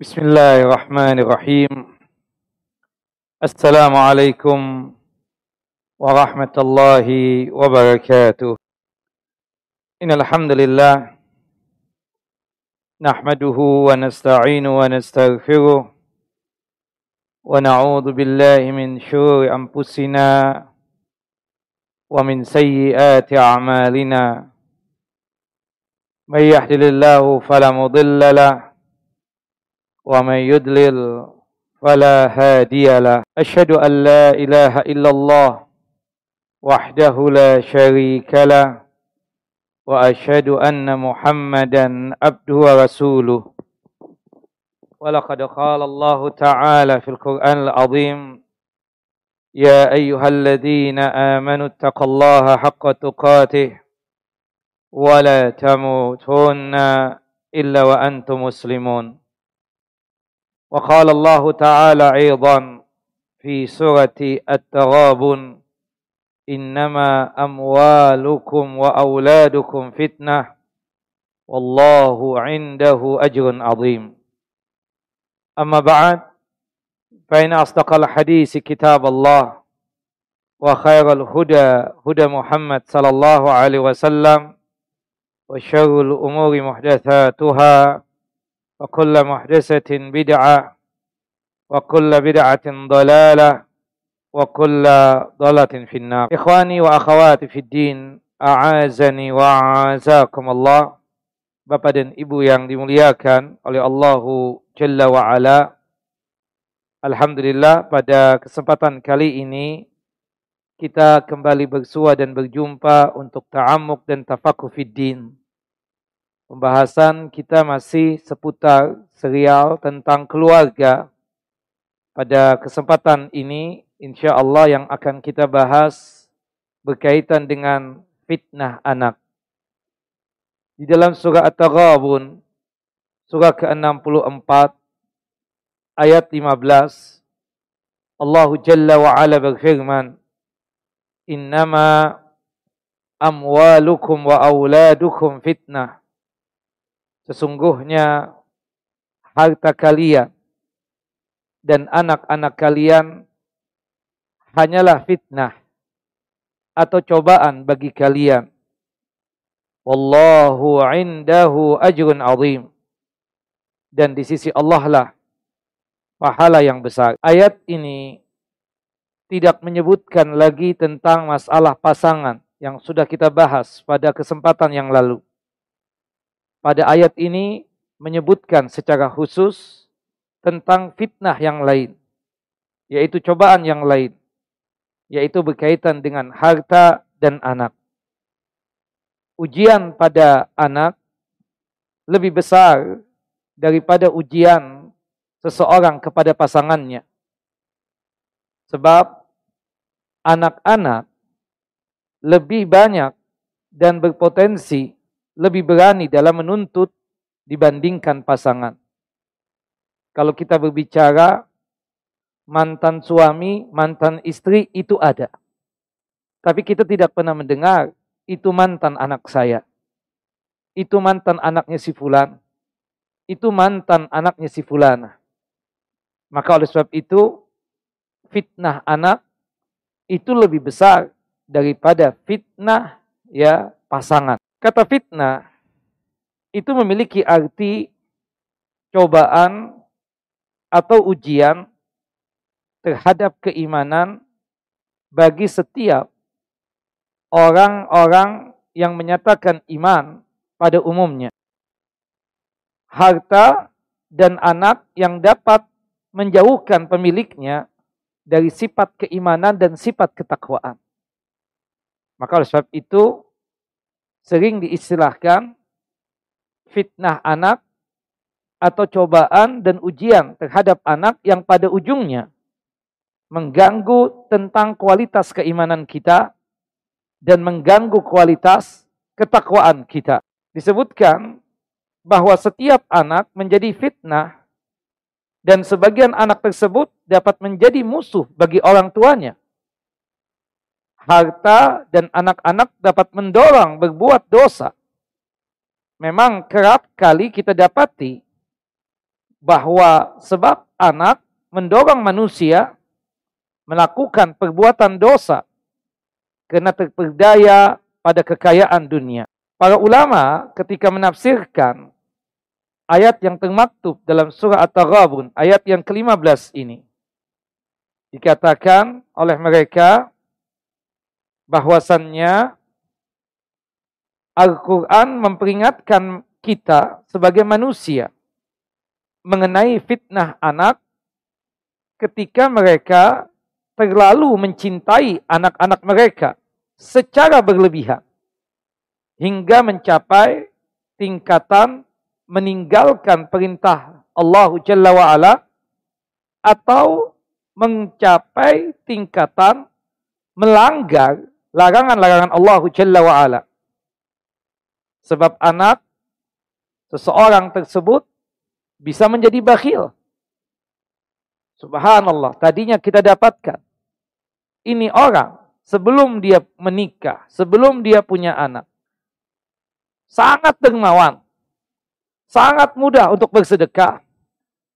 بسم الله الرحمن الرحيم. السلام عليكم ورحمة الله وبركاته. إن الحمد لله نحمده ونستعين ونستغفره ونعوذ بالله من شرور أنفسنا ومن سيئات أعمالنا. من يهدل الله فلا مضل له ومن يدلل فلا هادي له. أشهد أن لا إله إلا الله وحده لا شريك له وأشهد أن محمدا عبده ورسوله. ولقد قال الله تعالى في القرآن العظيم يا أيها الذين آمنوا اتقوا الله حق تقاته ولا تموتن إلا وأنتم مسلمون. وقال الله تعالى أيضا في سورة التغابن إنما أموالكم وأولادكم فتنة والله عنده أجر عظيم. أما بعد فإن أصدق الحديث كتاب الله وخير الهدى هدى محمد صلى الله عليه وسلم وشر الأمور محدثاتها وكل محدثة بدعة وكل بدعة ضلالة وكل ضلالة في النار إخواني وأخواتي في الدين أعازني وأعزاكم الله Bapak dan Ibu yang dimuliakan oleh Allahu Jalla wa'ala Alhamdulillah pada kesempatan kali ini kita kembali bersua dan berjumpa untuk ta'amuk dan tafakuh fiddin. Pembahasan kita masih seputar serial tentang keluarga. Pada kesempatan ini, insya Allah yang akan kita bahas berkaitan dengan fitnah anak. Di dalam surah At-Taghabun, surah ke-64, ayat 15, Allah Jalla wa'ala berfirman, Innama amwalukum wa auladukum fitnah. Sesungguhnya harta kalian dan anak-anak kalian hanyalah fitnah atau cobaan bagi kalian. Wallahu indahu ajrun azim. Dan di sisi Allah lah pahala yang besar. Ayat ini tidak menyebutkan lagi tentang masalah pasangan yang sudah kita bahas pada kesempatan yang lalu pada ayat ini menyebutkan secara khusus tentang fitnah yang lain, yaitu cobaan yang lain, yaitu berkaitan dengan harta dan anak. Ujian pada anak lebih besar daripada ujian seseorang kepada pasangannya. Sebab anak-anak lebih banyak dan berpotensi lebih berani dalam menuntut dibandingkan pasangan. Kalau kita berbicara mantan suami, mantan istri itu ada. Tapi kita tidak pernah mendengar itu mantan anak saya. Itu mantan anaknya si fulan. Itu mantan anaknya si fulana. Maka oleh sebab itu fitnah anak itu lebih besar daripada fitnah ya pasangan. Kata fitnah itu memiliki arti cobaan atau ujian terhadap keimanan bagi setiap orang-orang yang menyatakan iman pada umumnya. Harta dan anak yang dapat menjauhkan pemiliknya dari sifat keimanan dan sifat ketakwaan. Maka oleh sebab itu sering diistilahkan fitnah anak atau cobaan dan ujian terhadap anak yang pada ujungnya mengganggu tentang kualitas keimanan kita dan mengganggu kualitas ketakwaan kita. Disebutkan bahwa setiap anak menjadi fitnah dan sebagian anak tersebut dapat menjadi musuh bagi orang tuanya harta dan anak-anak dapat mendorong berbuat dosa. Memang kerap kali kita dapati bahwa sebab anak mendorong manusia melakukan perbuatan dosa karena terperdaya pada kekayaan dunia. Para ulama ketika menafsirkan ayat yang termaktub dalam surah At-Taghabun, ayat yang ke-15 ini. Dikatakan oleh mereka bahwasannya Al-Quran memperingatkan kita sebagai manusia mengenai fitnah anak ketika mereka terlalu mencintai anak-anak mereka secara berlebihan hingga mencapai tingkatan meninggalkan perintah Allah Jalla wa'ala atau mencapai tingkatan melanggar larangan-larangan Allah Jalla wa'ala. Sebab anak seseorang tersebut bisa menjadi bakhil. Subhanallah, tadinya kita dapatkan. Ini orang sebelum dia menikah, sebelum dia punya anak. Sangat dermawan. Sangat mudah untuk bersedekah.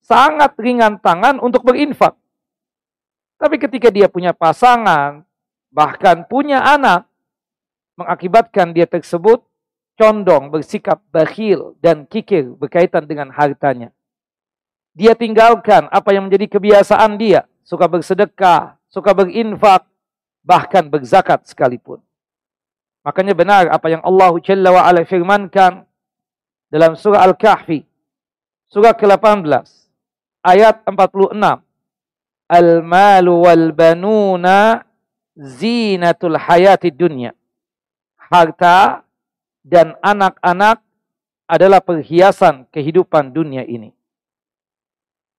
Sangat ringan tangan untuk berinfak. Tapi ketika dia punya pasangan, bahkan punya anak, mengakibatkan dia tersebut condong bersikap bakhil dan kikir berkaitan dengan hartanya. Dia tinggalkan apa yang menjadi kebiasaan dia, suka bersedekah, suka berinfak, bahkan berzakat sekalipun. Makanya benar apa yang Allah Jalla wa ala firmankan dalam surah Al-Kahfi surah ke-18 ayat 46 Al-malu wal banuna zinatul hayati dunya harta dan anak-anak adalah perhiasan kehidupan dunia ini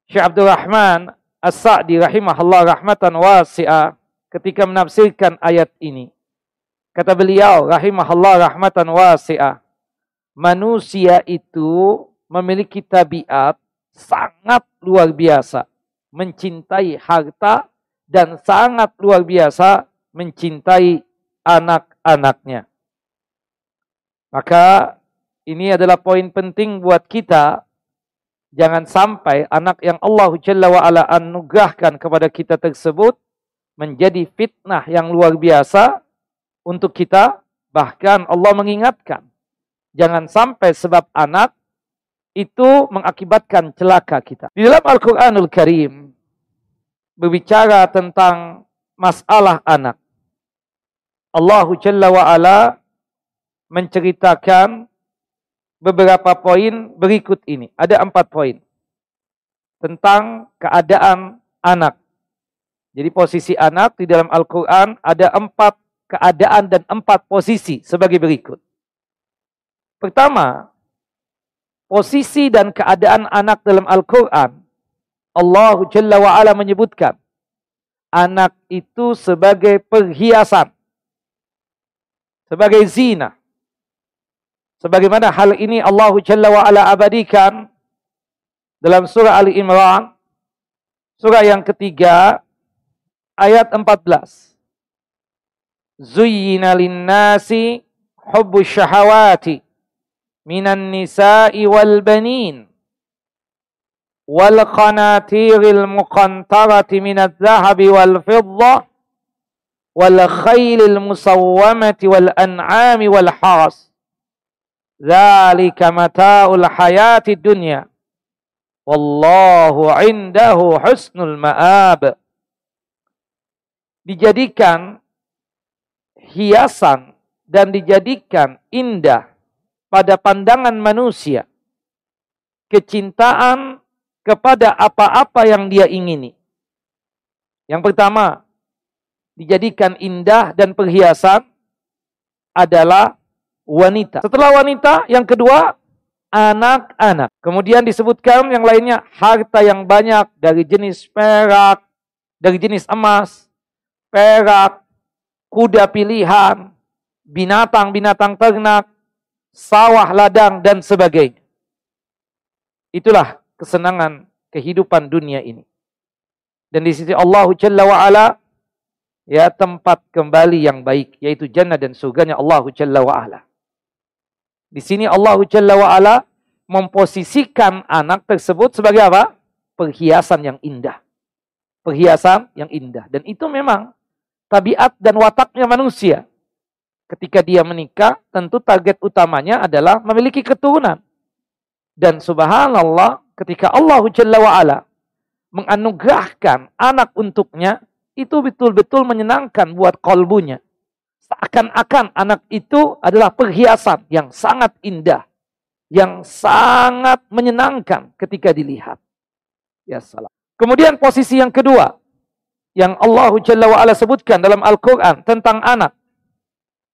Syekh Abdul Rahman As-Sa'di rahimahullah rahmatan wasi'ah ketika menafsirkan ayat ini kata beliau rahimahullah rahmatan wasi'ah manusia itu memiliki tabiat sangat luar biasa. Mencintai harta dan sangat luar biasa mencintai anak-anaknya. Maka ini adalah poin penting buat kita. Jangan sampai anak yang Allah Jalla wa'ala anugerahkan kepada kita tersebut menjadi fitnah yang luar biasa untuk kita. Bahkan Allah mengingatkan Jangan sampai sebab anak itu mengakibatkan celaka kita. Di dalam Al-Quranul Karim berbicara tentang masalah anak. Allah Jalla wa'ala menceritakan beberapa poin berikut ini. Ada empat poin. Tentang keadaan anak. Jadi posisi anak di dalam Al-Quran ada empat keadaan dan empat posisi sebagai berikut. Pertama, posisi dan keadaan anak dalam Al-Quran. Allah Jalla wa'ala menyebutkan. Anak itu sebagai perhiasan. Sebagai zina. Sebagaimana hal ini Allah Jalla wa'ala abadikan dalam surah Ali Imran. Surah yang ketiga ayat 14. Zuyyina linnasi hubbu syahawati wal qanatiril من الذهب والفضة والخيل fiddah والأنعام khailil ذلك wal الحياة الدنيا. والله عنده حسن المآب. dijadikan hiasan dan dijadikan indah pada pandangan manusia. Kecintaan kepada apa-apa yang dia ingini. Yang pertama, dijadikan indah dan perhiasan adalah wanita. Setelah wanita, yang kedua anak-anak. Kemudian disebutkan yang lainnya harta yang banyak dari jenis perak, dari jenis emas, perak, kuda pilihan, binatang-binatang ternak, sawah ladang dan sebagainya. Itulah kesenangan kehidupan dunia ini. Dan di sisi Allah Jalla wa ala ya tempat kembali yang baik yaitu jannah dan surganya Allah Jalla wa ala. Di sini Allah Jalla wa ala memposisikan anak tersebut sebagai apa? Perhiasan yang indah. Perhiasan yang indah. Dan itu memang tabiat dan wataknya manusia. Ketika dia menikah, tentu target utamanya adalah memiliki keturunan. Dan subhanallah, ketika Allah Jalla wa'ala menganugerahkan anak untuknya, itu betul-betul menyenangkan buat kolbunya. Seakan-akan anak itu adalah perhiasan yang sangat indah. Yang sangat menyenangkan ketika dilihat. Ya salam. Kemudian posisi yang kedua. Yang Allah Jalla wa'ala sebutkan dalam Al-Quran tentang anak.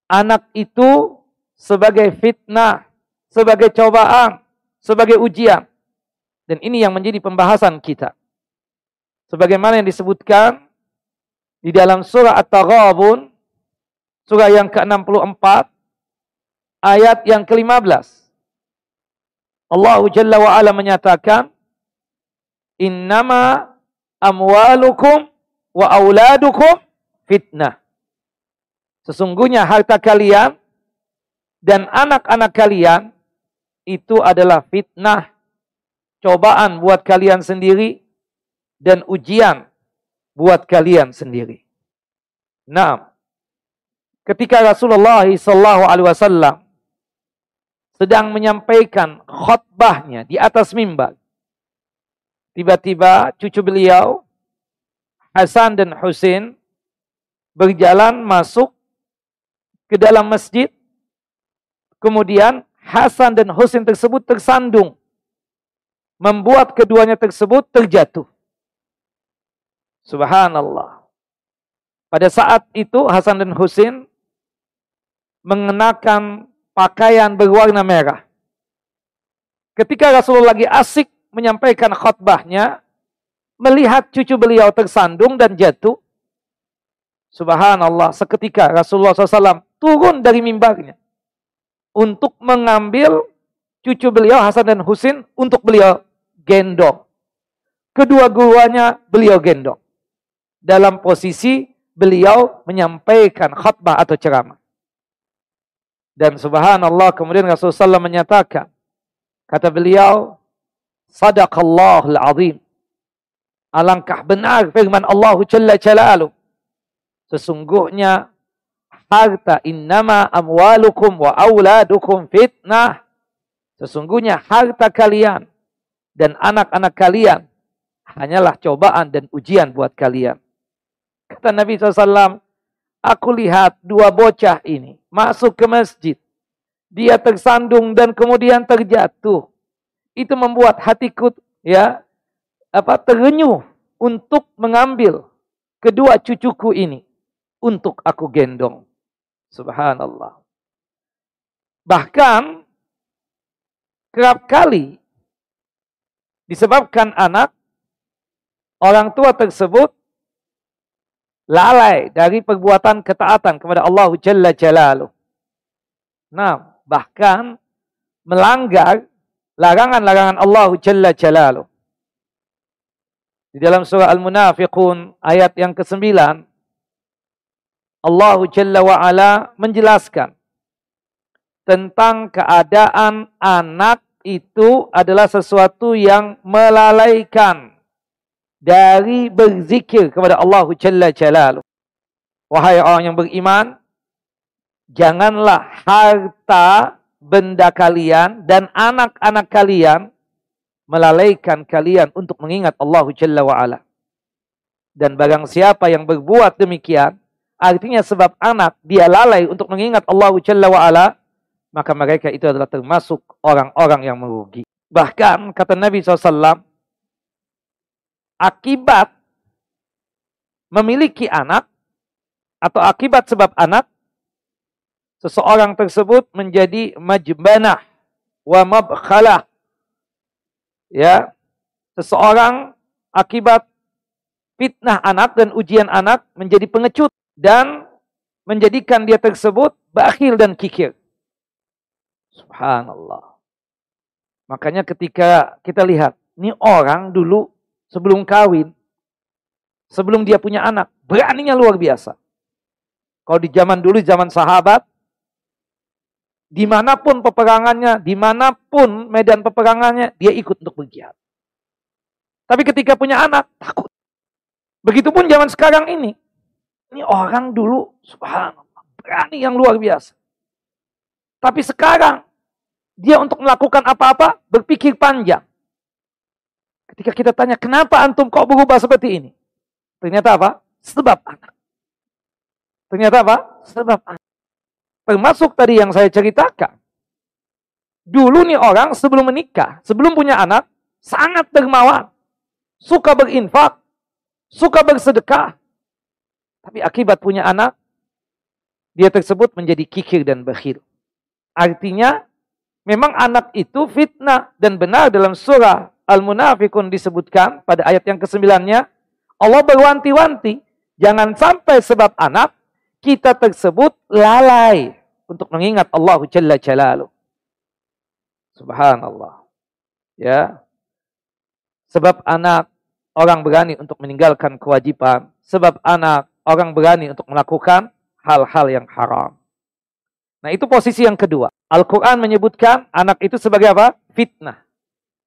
Anak itu sebagai fitnah, sebagai cobaan, sebagai ujian. Dan ini yang menjadi pembahasan kita. Sebagaimana yang disebutkan di dalam surah At-Taghabun surah yang ke-64 ayat yang ke-15. Allah Jalla wa menyatakan innama amwalukum wa auladukum fitnah. Sesungguhnya harta kalian dan anak-anak kalian itu adalah fitnah, cobaan buat kalian sendiri dan ujian buat kalian sendiri. Nah, ketika Rasulullah SAW sedang menyampaikan khutbahnya di atas mimbar, tiba-tiba cucu beliau Hasan dan Husin berjalan masuk ke dalam masjid. Kemudian Hasan dan Husin tersebut tersandung. Membuat keduanya tersebut terjatuh. Subhanallah. Pada saat itu Hasan dan Husin mengenakan pakaian berwarna merah. Ketika Rasulullah lagi asik menyampaikan khutbahnya, melihat cucu beliau tersandung dan jatuh, Subhanallah, seketika Rasulullah SAW turun dari mimbarnya untuk mengambil cucu beliau Hasan dan Husin untuk beliau gendong. Kedua gurunya beliau gendong dalam posisi beliau menyampaikan khutbah atau ceramah. Dan subhanallah kemudian Rasulullah SAW menyatakan, kata beliau, Sadaqallahul azim. Alangkah benar firman Allah Jalla Jalaluh. Sesungguhnya harta innama amwalukum wa auladukum fitnah. Sesungguhnya harta kalian dan anak-anak kalian hanyalah cobaan dan ujian buat kalian. Kata Nabi SAW, aku lihat dua bocah ini masuk ke masjid. Dia tersandung dan kemudian terjatuh. Itu membuat hatiku ya apa terenyuh untuk mengambil kedua cucuku ini untuk aku gendong. Subhanallah. Bahkan kerap kali disebabkan anak orang tua tersebut lalai dari perbuatan ketaatan kepada Allah Jalla Jalaluh. Nah, bahkan melanggar larangan-larangan Allah Jalla Jalaluh. Di dalam surah Al-Munafiqun ayat yang ke-9 Allah Jalla wa ala menjelaskan tentang keadaan anak itu adalah sesuatu yang melalaikan dari berzikir kepada Allah Jalla Jalaluh. Wahai orang yang beriman, janganlah harta benda kalian dan anak-anak kalian melalaikan kalian untuk mengingat Allah Jalla wa'ala. Dan barang siapa yang berbuat demikian, artinya sebab anak dia lalai untuk mengingat Allah Jalla wa'ala, maka mereka itu adalah termasuk orang-orang yang merugi. Bahkan kata Nabi SAW, akibat memiliki anak atau akibat sebab anak seseorang tersebut menjadi majbanah wa mabkhalah ya seseorang akibat fitnah anak dan ujian anak menjadi pengecut dan menjadikan dia tersebut bakhil dan kikir subhanallah makanya ketika kita lihat ini orang dulu sebelum kawin, sebelum dia punya anak, beraninya luar biasa. Kalau di zaman dulu, zaman sahabat, Di mana pun peperangannya, di mana pun medan peperangannya, dia ikut untuk berjihad. Tapi ketika punya anak, takut. Begitupun zaman sekarang ini. Ini orang dulu, subhanallah, berani yang luar biasa. Tapi sekarang, dia untuk melakukan apa-apa, berpikir panjang. Ketika kita tanya, kenapa antum kok berubah seperti ini? Ternyata apa? Sebab anak. Ternyata apa? Sebab anak. Termasuk tadi yang saya ceritakan. Dulu nih orang sebelum menikah, sebelum punya anak, sangat dermawan. Suka berinfak, suka bersedekah. Tapi akibat punya anak, dia tersebut menjadi kikir dan bakhil. Artinya, memang anak itu fitnah dan benar dalam surah Al-Munafikun disebutkan pada ayat yang kesembilannya, Allah berwanti-wanti, jangan sampai sebab anak kita tersebut lalai untuk mengingat Allah Jalla Jalaluh. Subhanallah. Ya. Sebab anak orang berani untuk meninggalkan kewajiban. Sebab anak orang berani untuk melakukan hal-hal yang haram. Nah itu posisi yang kedua. Al-Quran menyebutkan anak itu sebagai apa? Fitnah.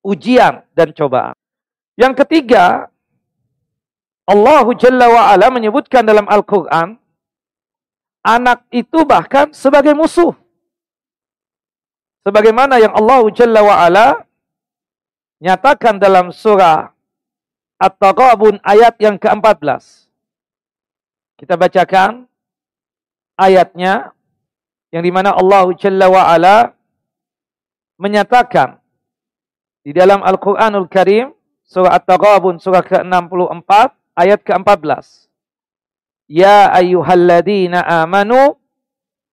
Ujian dan cobaan. Yang ketiga, Allah Jalla wa'ala menyebutkan dalam Al-Quran anak itu bahkan sebagai musuh. Sebagaimana yang Allah Jalla wa'ala nyatakan dalam surah At-Taghabun ayat yang ke-14. Kita bacakan ayatnya yang di mana Allah Jalla wa'ala menyatakan di dalam Al-Quranul Karim surah At-Taghabun surah ke-64 ayat ke-14. Ya ayyuhalladzina amanu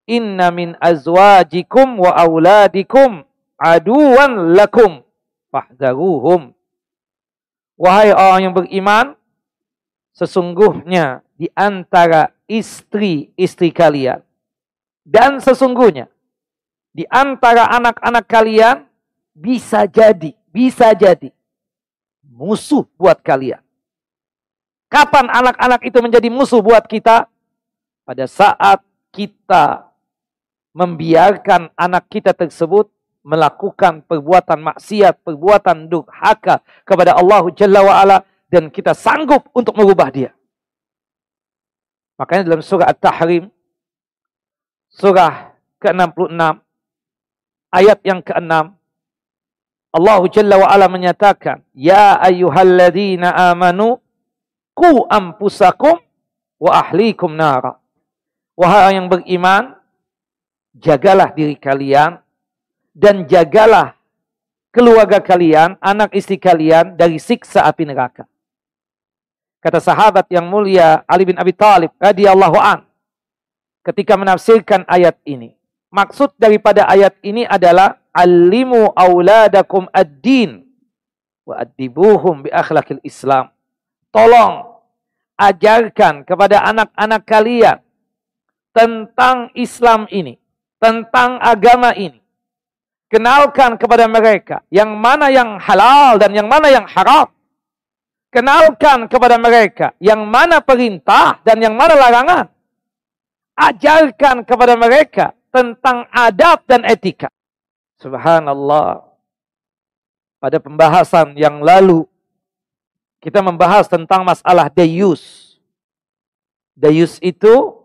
inna min azwajikum wa auladikum aduwan lakum fahdharuhum. Wahai orang yang beriman, sesungguhnya di antara istri-istri kalian dan sesungguhnya di antara anak-anak kalian bisa jadi, bisa jadi musuh buat kalian. Kapan anak-anak itu menjadi musuh buat kita? Pada saat kita membiarkan anak kita tersebut melakukan perbuatan maksiat, perbuatan durhaka kepada Allah Jalla wa'ala dan kita sanggup untuk merubah dia. Makanya dalam surah At-Tahrim, surah ke-66, ayat yang ke-6, Allah Jalla wa'ala menyatakan, Ya ayyuhalladzina amanu, ku ampusakum wa ahlikum nara. Wahai yang beriman, jagalah diri kalian dan jagalah keluarga kalian, anak istri kalian dari siksa api neraka. Kata sahabat yang mulia Ali bin Abi Thalib radhiyallahu an ketika menafsirkan ayat ini. Maksud daripada ayat ini adalah alimu auladakum ad-din wa adibuhum bi akhlakil Islam tolong ajarkan kepada anak-anak kalian tentang Islam ini, tentang agama ini. Kenalkan kepada mereka yang mana yang halal dan yang mana yang haram. Kenalkan kepada mereka yang mana perintah dan yang mana larangan. Ajarkan kepada mereka tentang adab dan etika. Subhanallah. Pada pembahasan yang lalu kita membahas tentang masalah dayus. Dayus itu,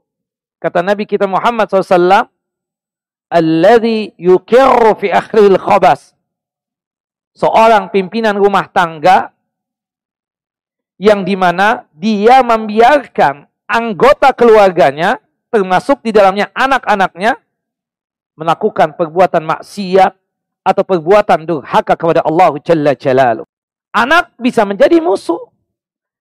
kata Nabi kita Muhammad SAW, Alladhi yukirru fi akhiril khabas. Seorang pimpinan rumah tangga yang di mana dia membiarkan anggota keluarganya, termasuk di dalamnya anak-anaknya, melakukan perbuatan maksiat atau perbuatan durhaka kepada Allah Jalla Jalaluh. Anak bisa menjadi musuh.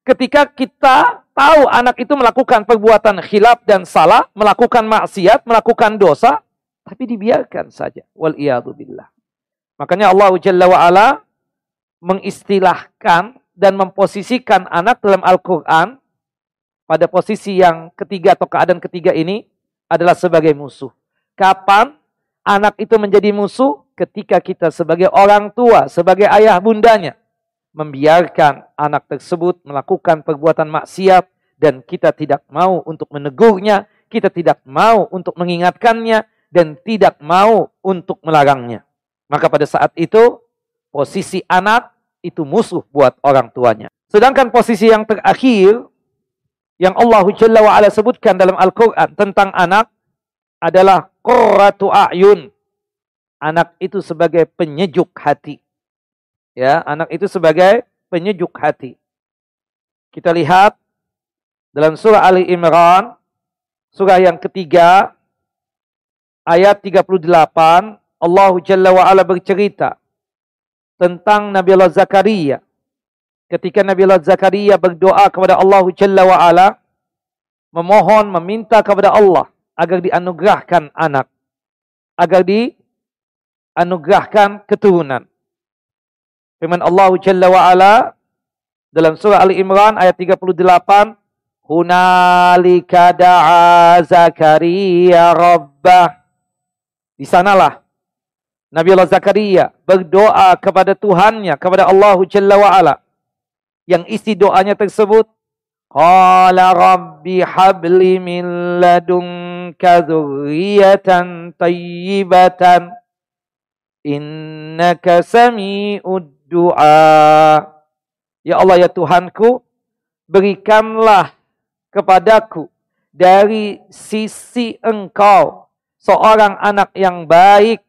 Ketika kita tahu anak itu melakukan perbuatan khilaf dan salah, melakukan maksiat, melakukan dosa, tapi dibiarkan saja. Wal billah. Makanya Allah Jalla wa'ala mengistilahkan dan memposisikan anak dalam Al-Quran pada posisi yang ketiga atau keadaan ketiga ini adalah sebagai musuh. Kapan anak itu menjadi musuh? Ketika kita sebagai orang tua, sebagai ayah bundanya, membiarkan anak tersebut melakukan perbuatan maksiat dan kita tidak mau untuk menegurnya, kita tidak mau untuk mengingatkannya, dan tidak mau untuk melarangnya. Maka pada saat itu posisi anak itu musuh buat orang tuanya. Sedangkan posisi yang terakhir yang Allah Jalla wa ala sebutkan dalam Al-Qur'an tentang anak adalah qurratu a'yun. Anak itu sebagai penyejuk hati. Ya, anak itu sebagai penyejuk hati. Kita lihat dalam surah Ali Imran, surah yang ketiga, ayat 38, Allah Jalla wa'ala bercerita tentang Nabi Allah Zakaria. Ketika Nabi Allah Zakaria berdoa kepada Allah Jalla wa'ala, memohon, meminta kepada Allah agar dianugerahkan anak. Agar dianugerahkan keturunan. Firman Allah Jalla wa'ala dalam surah Ali Imran ayat 38, Hunalika da'a Zakaria Rabbah. Di sanalah Nabi Allah Zakaria berdoa kepada Tuhannya, kepada Allah Jalla wa'ala. Yang isi doanya tersebut, Qala Rabbi habli min ladunka tayyibatan. Innaka sami'ud du'a. Ya Allah ya Tuhanku, berikanlah kepadaku dari sisi engkau seorang anak yang baik.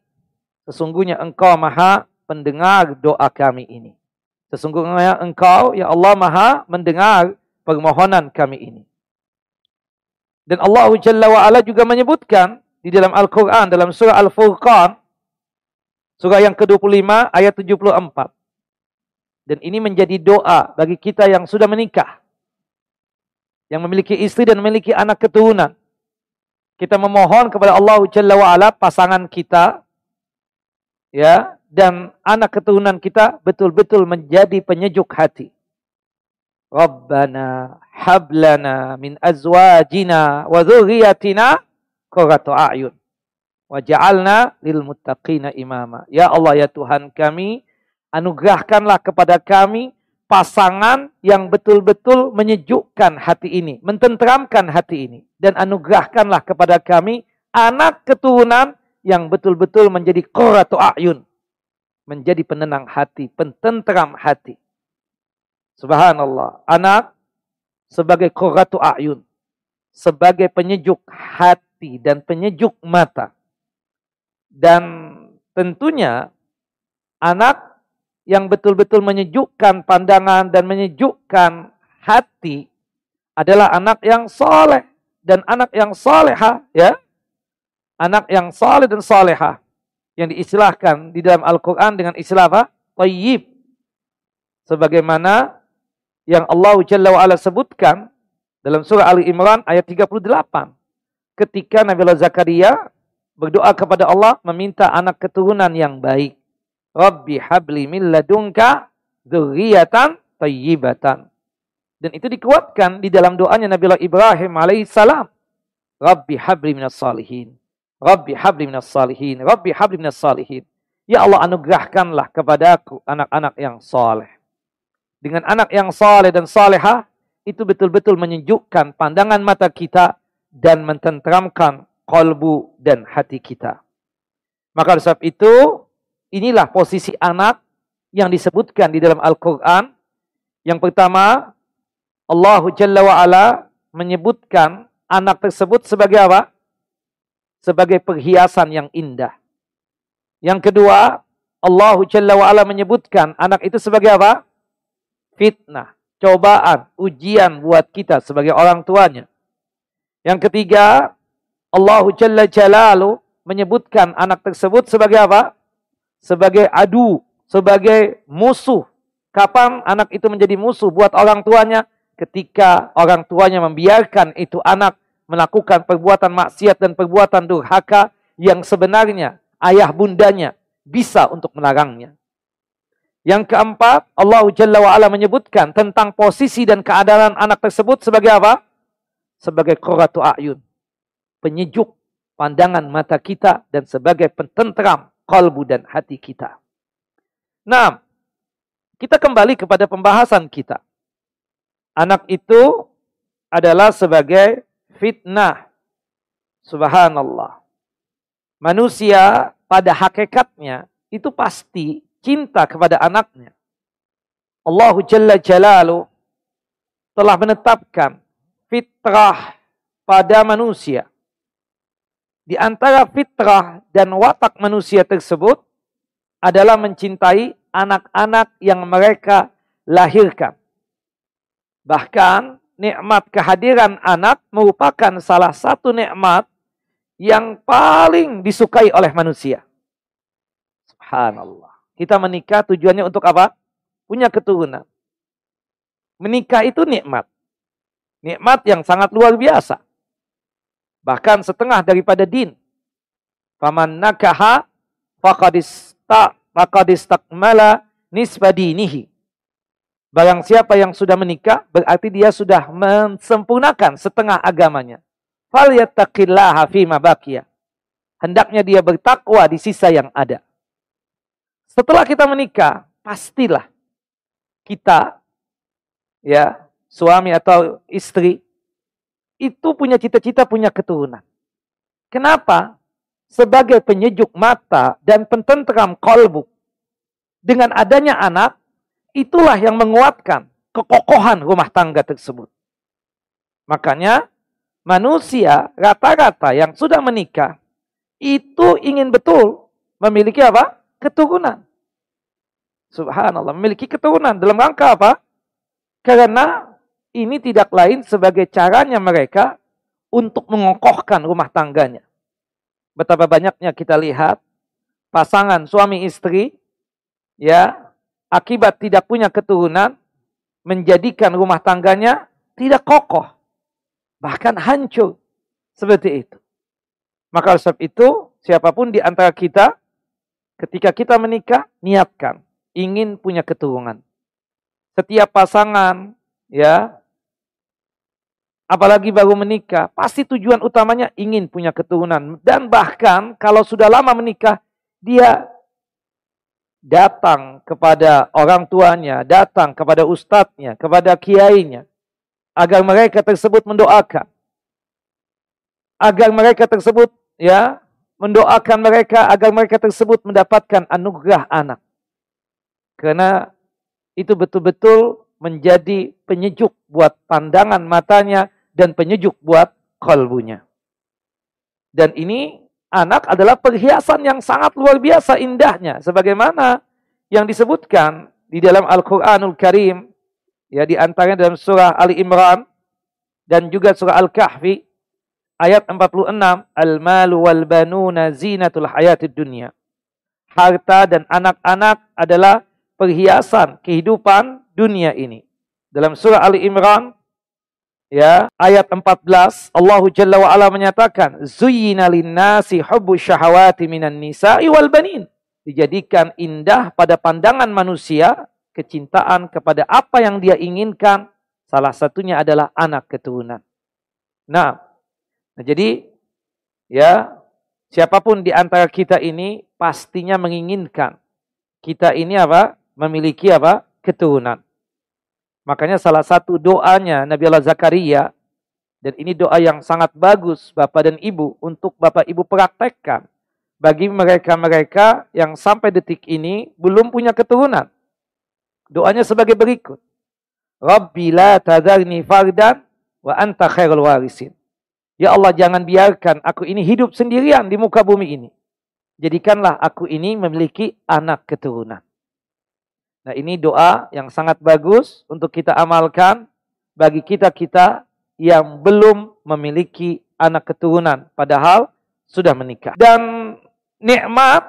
Sesungguhnya engkau maha mendengar doa kami ini. Sesungguhnya engkau, ya Allah maha mendengar permohonan kami ini. Dan Allah Jalla wa'ala juga menyebutkan di dalam Al-Quran, dalam surah Al-Furqan, surah yang ke-25 ayat 74. Dan ini menjadi doa bagi kita yang sudah menikah yang memiliki istri dan memiliki anak keturunan. Kita memohon kepada Allah Jalla wa'ala pasangan kita ya dan anak keturunan kita betul-betul menjadi penyejuk hati. Rabbana hablana min azwajina wa dzurriyyatina qurrata a'yun waj'alna lil muttaqina imama. Ya Allah ya Tuhan kami, anugerahkanlah kepada kami pasangan yang betul-betul menyejukkan hati ini, mententeramkan hati ini. Dan anugerahkanlah kepada kami anak keturunan yang betul-betul menjadi qurratu a'yun. Menjadi penenang hati, pententeram hati. Subhanallah. Anak sebagai qurratu a'yun. Sebagai penyejuk hati dan penyejuk mata. Dan tentunya anak yang betul-betul menyejukkan pandangan dan menyejukkan hati adalah anak yang soleh dan anak yang soleha ya anak yang soleh dan soleha yang diistilahkan di dalam Al-Quran dengan istilah apa? Tayyib sebagaimana yang Allah Jalla wa'ala sebutkan dalam surah Ali Imran ayat 38 ketika Nabi Allah Zakaria berdoa kepada Allah meminta anak keturunan yang baik Rabbi habli min ladunka tayyibatan. Dan itu dikuatkan di dalam doanya Nabi Allah Ibrahim alaihissalam. Rabbi habli minas salihin. Rabbi habli minas salihin. Rabbi habli minas salihin. Ya Allah anugerahkanlah kepadaku anak-anak yang saleh. Dengan anak yang saleh dan salehah itu betul-betul menyejukkan pandangan mata kita dan mententeramkan kalbu dan hati kita. Maka oleh sebab itu Inilah posisi anak yang disebutkan di dalam Al-Quran. Yang pertama, Allah Jalla wa'ala menyebutkan anak tersebut sebagai apa? Sebagai perhiasan yang indah. Yang kedua, Allah Jalla wa'ala menyebutkan anak itu sebagai apa? Fitnah, cobaan, ujian buat kita sebagai orang tuanya. Yang ketiga, Allah Jalla Jalalu menyebutkan anak tersebut sebagai apa? sebagai adu, sebagai musuh. Kapan anak itu menjadi musuh buat orang tuanya? Ketika orang tuanya membiarkan itu anak melakukan perbuatan maksiat dan perbuatan durhaka yang sebenarnya ayah bundanya bisa untuk melarangnya. Yang keempat, Allah Jalla wa'ala menyebutkan tentang posisi dan keadaan anak tersebut sebagai apa? Sebagai qurratu a'yun. Penyejuk pandangan mata kita dan sebagai pententeram kalbu dan hati kita. Nah, kita kembali kepada pembahasan kita. Anak itu adalah sebagai fitnah. Subhanallah. manusia pada hakikatnya itu pasti cinta kepada anaknya. Allah Jalla Jalalu telah menetapkan fitrah pada manusia. Di antara fitrah dan watak manusia tersebut adalah mencintai anak-anak yang mereka lahirkan. Bahkan nikmat kehadiran anak merupakan salah satu nikmat yang paling disukai oleh manusia. Subhanallah. Kita menikah tujuannya untuk apa? Punya keturunan. Menikah itu nikmat. Nikmat yang sangat luar biasa. Bahkan setengah daripada din. Faman nakaha faqadistakmala nisbadinihi. Barang siapa yang sudah menikah, berarti dia sudah mensempurnakan setengah agamanya. Falyattaqillaha fima baqiya. Hendaknya dia bertakwa di sisa yang ada. Setelah kita menikah, pastilah kita ya, suami atau istri itu punya cita-cita punya keturunan. Kenapa? Sebagai penyejuk mata dan pententram kolbu. Dengan adanya anak, Itulah yang menguatkan kekokohan rumah tangga tersebut. Makanya manusia rata-rata yang sudah menikah itu ingin betul memiliki apa? Keturunan. Subhanallah, memiliki keturunan dalam rangka apa? Karena ini tidak lain sebagai caranya mereka untuk mengokohkan rumah tangganya. Betapa banyaknya kita lihat pasangan suami istri ya akibat tidak punya keturunan menjadikan rumah tangganya tidak kokoh bahkan hancur. Seperti itu. Maka sebab itu siapa pun di antara kita ketika kita menikah niatkan ingin punya keturunan. Setiap pasangan ya apalagi baru menikah pasti tujuan utamanya ingin punya keturunan. Dan bahkan kalau sudah lama menikah dia datang kepada orang tuanya, datang kepada ustadznya, kepada kiainya, agar mereka tersebut mendoakan. Agar mereka tersebut ya mendoakan mereka agar mereka tersebut mendapatkan anugerah anak. Karena itu betul-betul menjadi penyejuk buat pandangan matanya dan penyejuk buat kalbunya. Dan ini anak adalah perhiasan yang sangat luar biasa indahnya. Sebagaimana yang disebutkan di dalam Al-Quranul Karim. Ya, di antaranya dalam surah Ali Imran dan juga surah Al-Kahfi ayat 46 al-malu wal banuna zinatul hayatid dunya harta dan anak-anak adalah perhiasan kehidupan dunia ini dalam surah Ali Imran ya ayat 14 Allah Jalla wa ala menyatakan zuyyina linnasi hubbu syahawati minan nisa'i wal banin. Dijadikan indah pada pandangan manusia kecintaan kepada apa yang dia inginkan. Salah satunya adalah anak keturunan. Nah, nah jadi ya siapa pun di antara kita ini pastinya menginginkan kita ini apa? Memiliki apa? Keturunan Makanya salah satu doanya Nabi Allah Zakaria, dan ini doa yang sangat bagus Bapak dan Ibu untuk Bapak Ibu praktekkan. Bagi mereka-mereka yang sampai detik ini belum punya keturunan. Doanya sebagai berikut. Rabbi la tadarni fardan wa anta khairul warisin. Ya Allah jangan biarkan aku ini hidup sendirian di muka bumi ini. Jadikanlah aku ini memiliki anak keturunan. Nah ini doa yang sangat bagus untuk kita amalkan bagi kita-kita yang belum memiliki anak keturunan. Padahal sudah menikah. Dan nikmat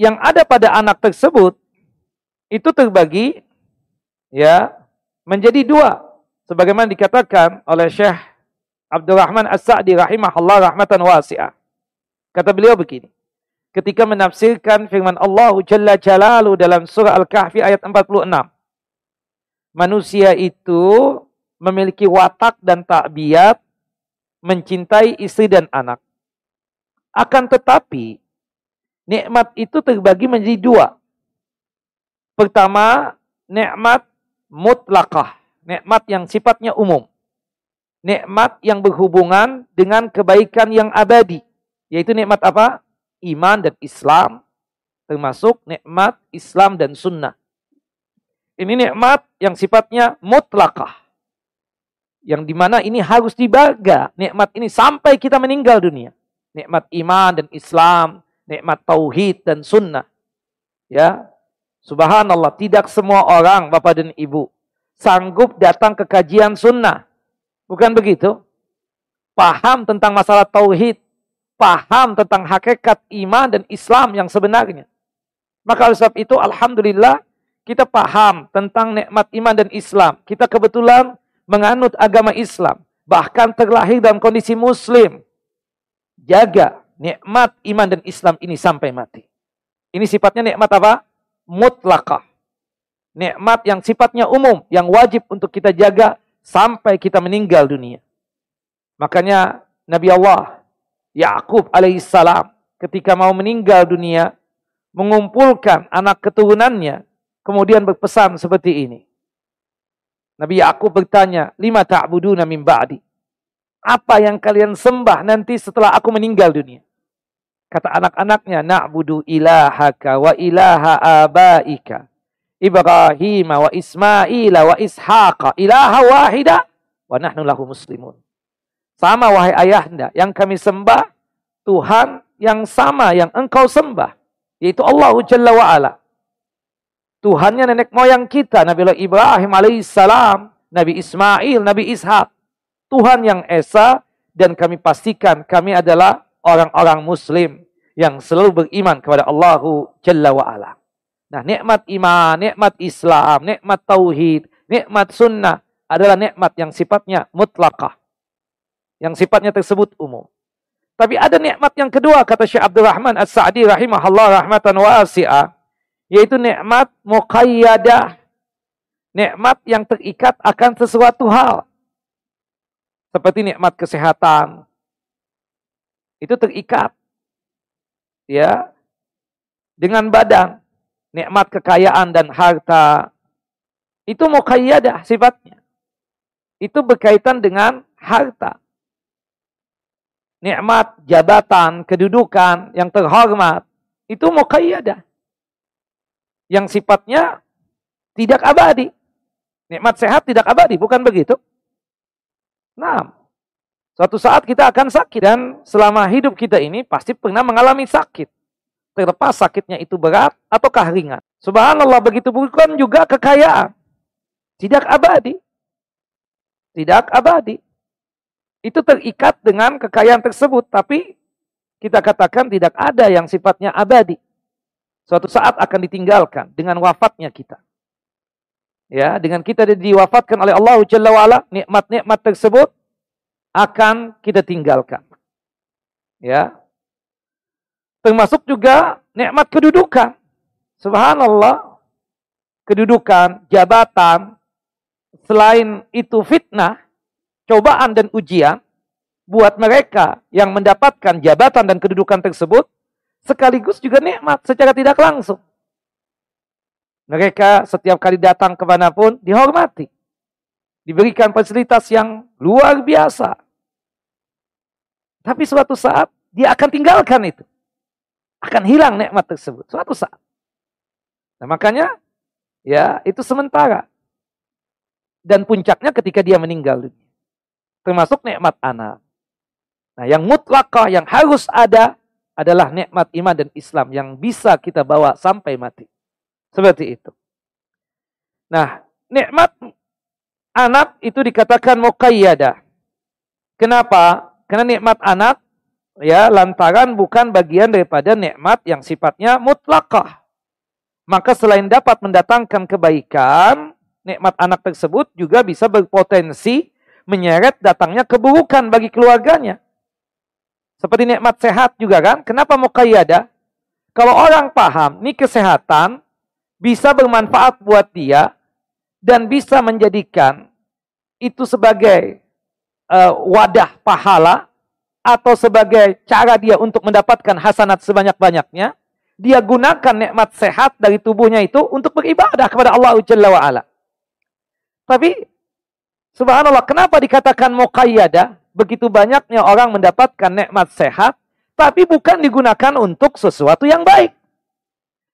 yang ada pada anak tersebut itu terbagi ya menjadi dua. Sebagaimana dikatakan oleh Syekh Abdurrahman As-Sa'di rahimahullah rahmatan wasi'ah. Kata beliau begini ketika menafsirkan firman Allah Jalla Jalalu dalam surah Al-Kahfi ayat 46. Manusia itu memiliki watak dan takbiat mencintai istri dan anak. Akan tetapi, nikmat itu terbagi menjadi dua. Pertama, nikmat mutlakah. Nikmat yang sifatnya umum. Nikmat yang berhubungan dengan kebaikan yang abadi Yaitu nikmat apa? Iman dan Islam. Termasuk nikmat Islam dan sunnah. Ini nikmat yang sifatnya mutlakah. Yang di mana ini harus dibaga. Nikmat ini sampai kita meninggal dunia. Nikmat iman dan Islam. Nikmat tauhid dan sunnah. Ya, Subhanallah, tidak semua orang, Bapak dan Ibu, sanggup datang ke kajian sunnah. Bukan begitu? Paham tentang masalah tauhid, paham tentang hakikat iman dan Islam yang sebenarnya. Maka oleh sebab itu, Alhamdulillah, kita paham tentang nikmat iman dan Islam. Kita kebetulan menganut agama Islam. Bahkan terlahir dalam kondisi muslim. Jaga nikmat iman dan Islam ini sampai mati. Ini sifatnya nikmat apa? Mutlakah. Nikmat yang sifatnya umum, yang wajib untuk kita jaga sampai kita meninggal dunia. Makanya Nabi Allah Yakub alaihissalam ketika mau meninggal dunia mengumpulkan anak keturunannya kemudian berpesan seperti ini. Nabi Yakub bertanya, "Lima ta'buduna min ba'di?" Apa yang kalian sembah nanti setelah aku meninggal dunia? Kata anak-anaknya, na'budu ilahaka wa ilaha abaika. Ibrahim wa Ismail wa Ishaqa ilaha wahida wa nahnu lahu muslimun. Sama wahai ayahanda, yang kami sembah Tuhan yang sama yang engkau sembah, yaitu Allah Jalla wa. Tuhannya nenek moyang kita, Nabi Ibrahim alaihissalam, Nabi Ismail, Nabi Ishak. Tuhan yang esa dan kami pastikan kami adalah orang-orang muslim yang selalu beriman kepada Allah Jalla wa. Nah, nikmat iman, nikmat Islam, nikmat tauhid, nikmat sunnah adalah nikmat yang sifatnya mutlakah. Yang sifatnya tersebut umum. Tapi ada nikmat yang kedua kata Syekh Abdul Rahman As-Sa'di rahimahullah rahmatan wasi'ah, yaitu nikmat muqayyadah. Nikmat yang terikat akan sesuatu hal. Seperti nikmat kesehatan, itu terikat. Ya. Dengan badan. Nikmat kekayaan dan harta. Itu muqayyadah sifatnya. Itu berkaitan dengan harta nikmat jabatan kedudukan yang terhormat itu muqayyadah yang sifatnya tidak abadi nikmat sehat tidak abadi bukan begitu nah Suatu saat kita akan sakit dan selama hidup kita ini pasti pernah mengalami sakit. Terlepas sakitnya itu berat ataukah ringan. Subhanallah begitu bukan juga kekayaan. Tidak abadi. Tidak abadi. Itu terikat dengan kekayaan tersebut. Tapi kita katakan tidak ada yang sifatnya abadi. Suatu saat akan ditinggalkan dengan wafatnya kita. Ya, dengan kita diwafatkan oleh Allah Jalla wa'ala, nikmat-nikmat tersebut akan kita tinggalkan. Ya. Termasuk juga nikmat kedudukan. Subhanallah. Kedudukan, jabatan, selain itu fitnah, cobaan dan ujian buat mereka yang mendapatkan jabatan dan kedudukan tersebut sekaligus juga nikmat secara tidak langsung. Mereka setiap kali datang ke mana pun dihormati diberikan fasilitas yang luar biasa. Tapi suatu saat dia akan tinggalkan itu. Akan hilang nikmat tersebut suatu saat. Nah, makanya ya itu sementara. Dan puncaknya ketika dia meninggal dunia. Termasuk nikmat anak. Nah, yang mutlakah yang harus ada adalah nikmat iman dan Islam yang bisa kita bawa sampai mati. Seperti itu. Nah, nikmat anak itu dikatakan muqayyadah. Kenapa? Karena nikmat anak ya lantaran bukan bagian daripada nikmat yang sifatnya mutlakah. Maka selain dapat mendatangkan kebaikan, nikmat anak tersebut juga bisa berpotensi menyeret datangnya keburukan bagi keluarganya. Seperti nikmat sehat juga kan? Kenapa muqayyadah? Kalau orang paham, ini kesehatan bisa bermanfaat buat dia, dan bisa menjadikan itu sebagai uh, wadah pahala atau sebagai cara dia untuk mendapatkan hasanat sebanyak-banyaknya, dia gunakan nikmat sehat dari tubuhnya itu untuk beribadah kepada Allah Jalla wa ala. Tapi subhanallah, kenapa dikatakan muqayyadah? Begitu banyaknya orang mendapatkan nikmat sehat, tapi bukan digunakan untuk sesuatu yang baik.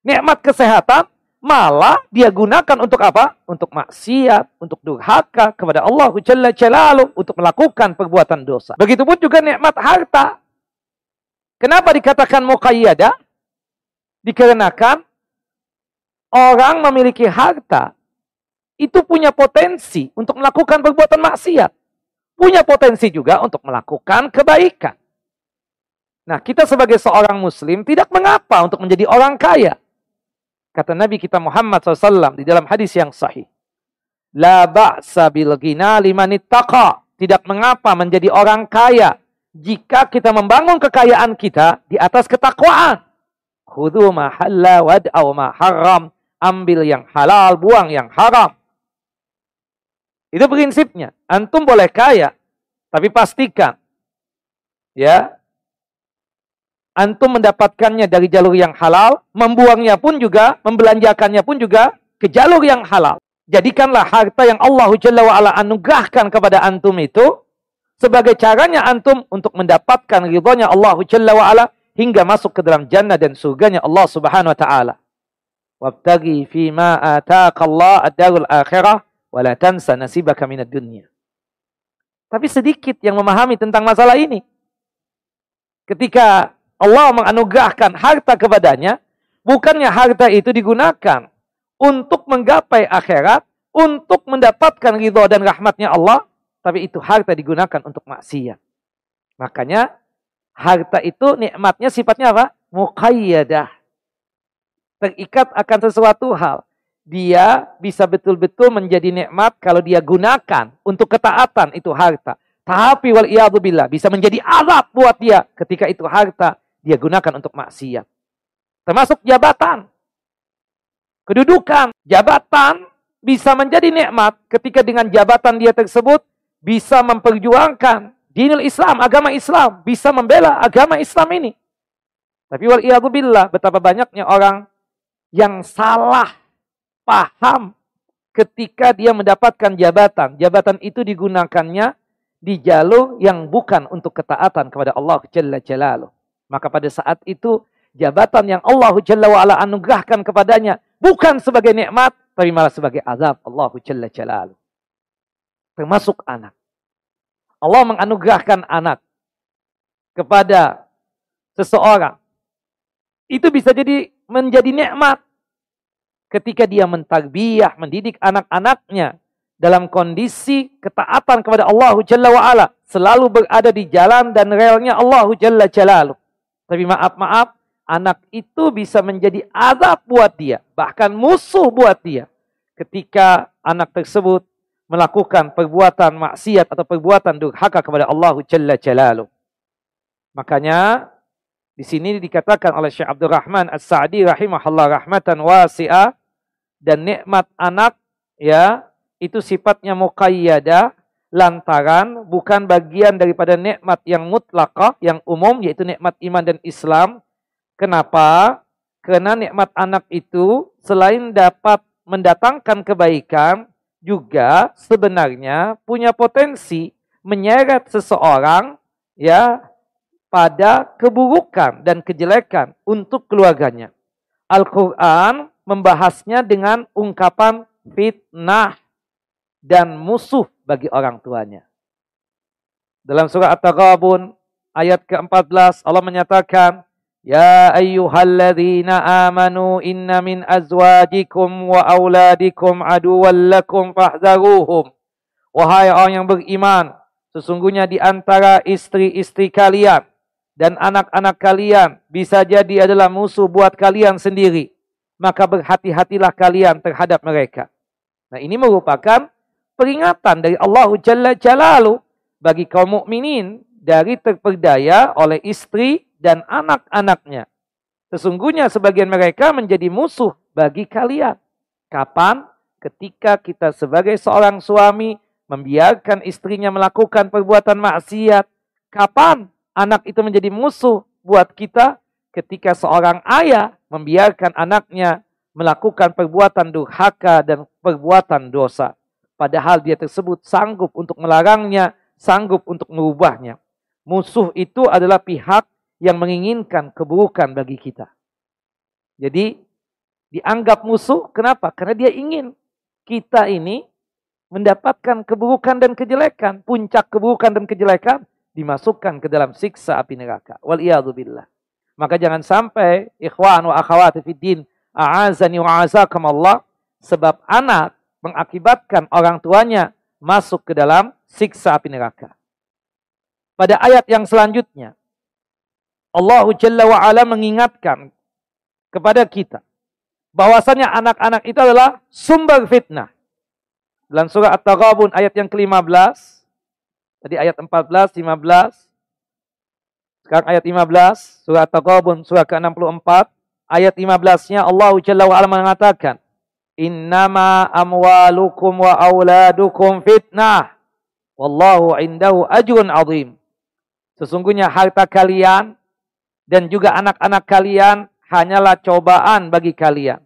Nikmat kesehatan malah dia gunakan untuk apa? Untuk maksiat, untuk durhaka kepada Allah Jalla Jalaluh, untuk melakukan perbuatan dosa. Begitupun juga nikmat harta. Kenapa dikatakan muqayyadah? Dikarenakan orang memiliki harta itu punya potensi untuk melakukan perbuatan maksiat. Punya potensi juga untuk melakukan kebaikan. Nah, kita sebagai seorang muslim tidak mengapa untuk menjadi orang kaya. Kata Nabi kita Muhammad SAW di dalam hadis yang sahih. La ba'sa bil ghina liman Tidak mengapa menjadi orang kaya jika kita membangun kekayaan kita di atas ketakwaan. Khudhu ma halla wad'aw ma haram. Ambil yang halal, buang yang haram. Itu prinsipnya. Antum boleh kaya, tapi pastikan ya antum mendapatkannya dari jalur yang halal, membuangnya pun juga, membelanjakannya pun juga ke jalur yang halal. Jadikanlah harta yang Allah Jalla wa'ala anugerahkan kepada antum itu sebagai caranya antum untuk mendapatkan ridhonya Allah Jalla wa'ala hingga masuk ke dalam jannah dan surganya Allah Subhanahu wa taala. Wabtagi fi ma ataaqa Allah ad-darul wala tansa nasibaka minad. Tapi sedikit yang memahami tentang masalah ini. Ketika Allah menganugerahkan harta kepadanya, bukannya harta itu digunakan untuk menggapai akhirat, untuk mendapatkan ridho dan rahmatnya Allah, tapi itu harta digunakan untuk maksiat. Makanya harta itu nikmatnya sifatnya apa? Muqayyadah. Terikat akan sesuatu hal dia bisa betul-betul menjadi nikmat kalau dia gunakan untuk ketaatan itu harta. Tapi wal billah bisa menjadi azab buat dia ketika itu harta dia gunakan untuk maksiat. Termasuk jabatan. Kedudukan, jabatan bisa menjadi nikmat ketika dengan jabatan dia tersebut bisa memperjuangkan dinul Islam, agama Islam, bisa membela agama Islam ini. Tapi wal billah betapa banyaknya orang yang salah paham ketika dia mendapatkan jabatan. Jabatan itu digunakannya di jalur yang bukan untuk ketaatan kepada Allah Jalla Jalaluh. Maka pada saat itu jabatan yang Allah Jalla wa'ala anugerahkan kepadanya bukan sebagai nikmat, tapi malah sebagai azab Allah Jalla Jalaluh. Termasuk anak. Allah menganugerahkan anak kepada seseorang. Itu bisa jadi menjadi nikmat ketika dia mentarbiyah, mendidik anak-anaknya dalam kondisi ketaatan kepada Allah Jalla wa'ala. Selalu berada di jalan dan relnya Allah Jalla Jalaluh. Tapi maaf-maaf, anak itu bisa menjadi azab buat dia. Bahkan musuh buat dia. Ketika anak tersebut melakukan perbuatan maksiat atau perbuatan durhaka kepada Allah Jalla Jalaluh. Makanya di sini dikatakan oleh Syekh Abdul Rahman As-Sa'di rahimahullah rahmatan wasi'ah dan nikmat anak ya itu sifatnya muqayyadah lantaran bukan bagian daripada nikmat yang mutlakah yang umum yaitu nikmat iman dan Islam. Kenapa? Karena nikmat anak itu selain dapat mendatangkan kebaikan juga sebenarnya punya potensi menyeret seseorang ya pada keburukan dan kejelekan untuk keluarganya. Al-Quran membahasnya dengan ungkapan fitnah dan musuh bagi orang tuanya. Dalam surah At-Taghabun ayat ke-14 Allah menyatakan, Ya ayyuhalladzina amanu inna min azwajikum wa auladikum aduwwan lakum fahzaruhum. Wahai orang yang beriman, sesungguhnya di antara istri-istri kalian dan anak-anak kalian bisa jadi adalah musuh buat kalian sendiri. Maka berhati-hatilah kalian terhadap mereka. Nah ini merupakan peringatan dari Allah Jalla Jalalu bagi kaum mukminin dari terperdaya oleh istri dan anak-anaknya. Sesungguhnya sebagian mereka menjadi musuh bagi kalian. Kapan? Ketika kita sebagai seorang suami membiarkan istrinya melakukan perbuatan maksiat. Kapan? anak itu menjadi musuh buat kita ketika seorang ayah membiarkan anaknya melakukan perbuatan durhaka dan perbuatan dosa. Padahal dia tersebut sanggup untuk melarangnya, sanggup untuk merubahnya. Musuh itu adalah pihak yang menginginkan keburukan bagi kita. Jadi dianggap musuh, kenapa? Karena dia ingin kita ini mendapatkan keburukan dan kejelekan. Puncak keburukan dan kejelekan dimasukkan ke dalam siksa api neraka. Wal billah. Maka jangan sampai ikhwan wa akhwati fid din a'azani wa Allah sebab anak mengakibatkan orang tuanya masuk ke dalam siksa api neraka. Pada ayat yang selanjutnya Allah Jalla wa mengingatkan kepada kita bahwasanya anak-anak itu adalah sumber fitnah. Dalam surah At-Taghabun ayat yang ke-15, tadi ayat 14, 15, sekarang ayat 15, surah At-Taghabun surah ke-64, ayat 15-nya Allah Jalla wa ala mengatakan, Innama amwalukum wa auladukum fitnah. Wallahu indahu ajrun azim. Sesungguhnya harta kalian dan juga anak-anak kalian hanyalah cobaan bagi kalian.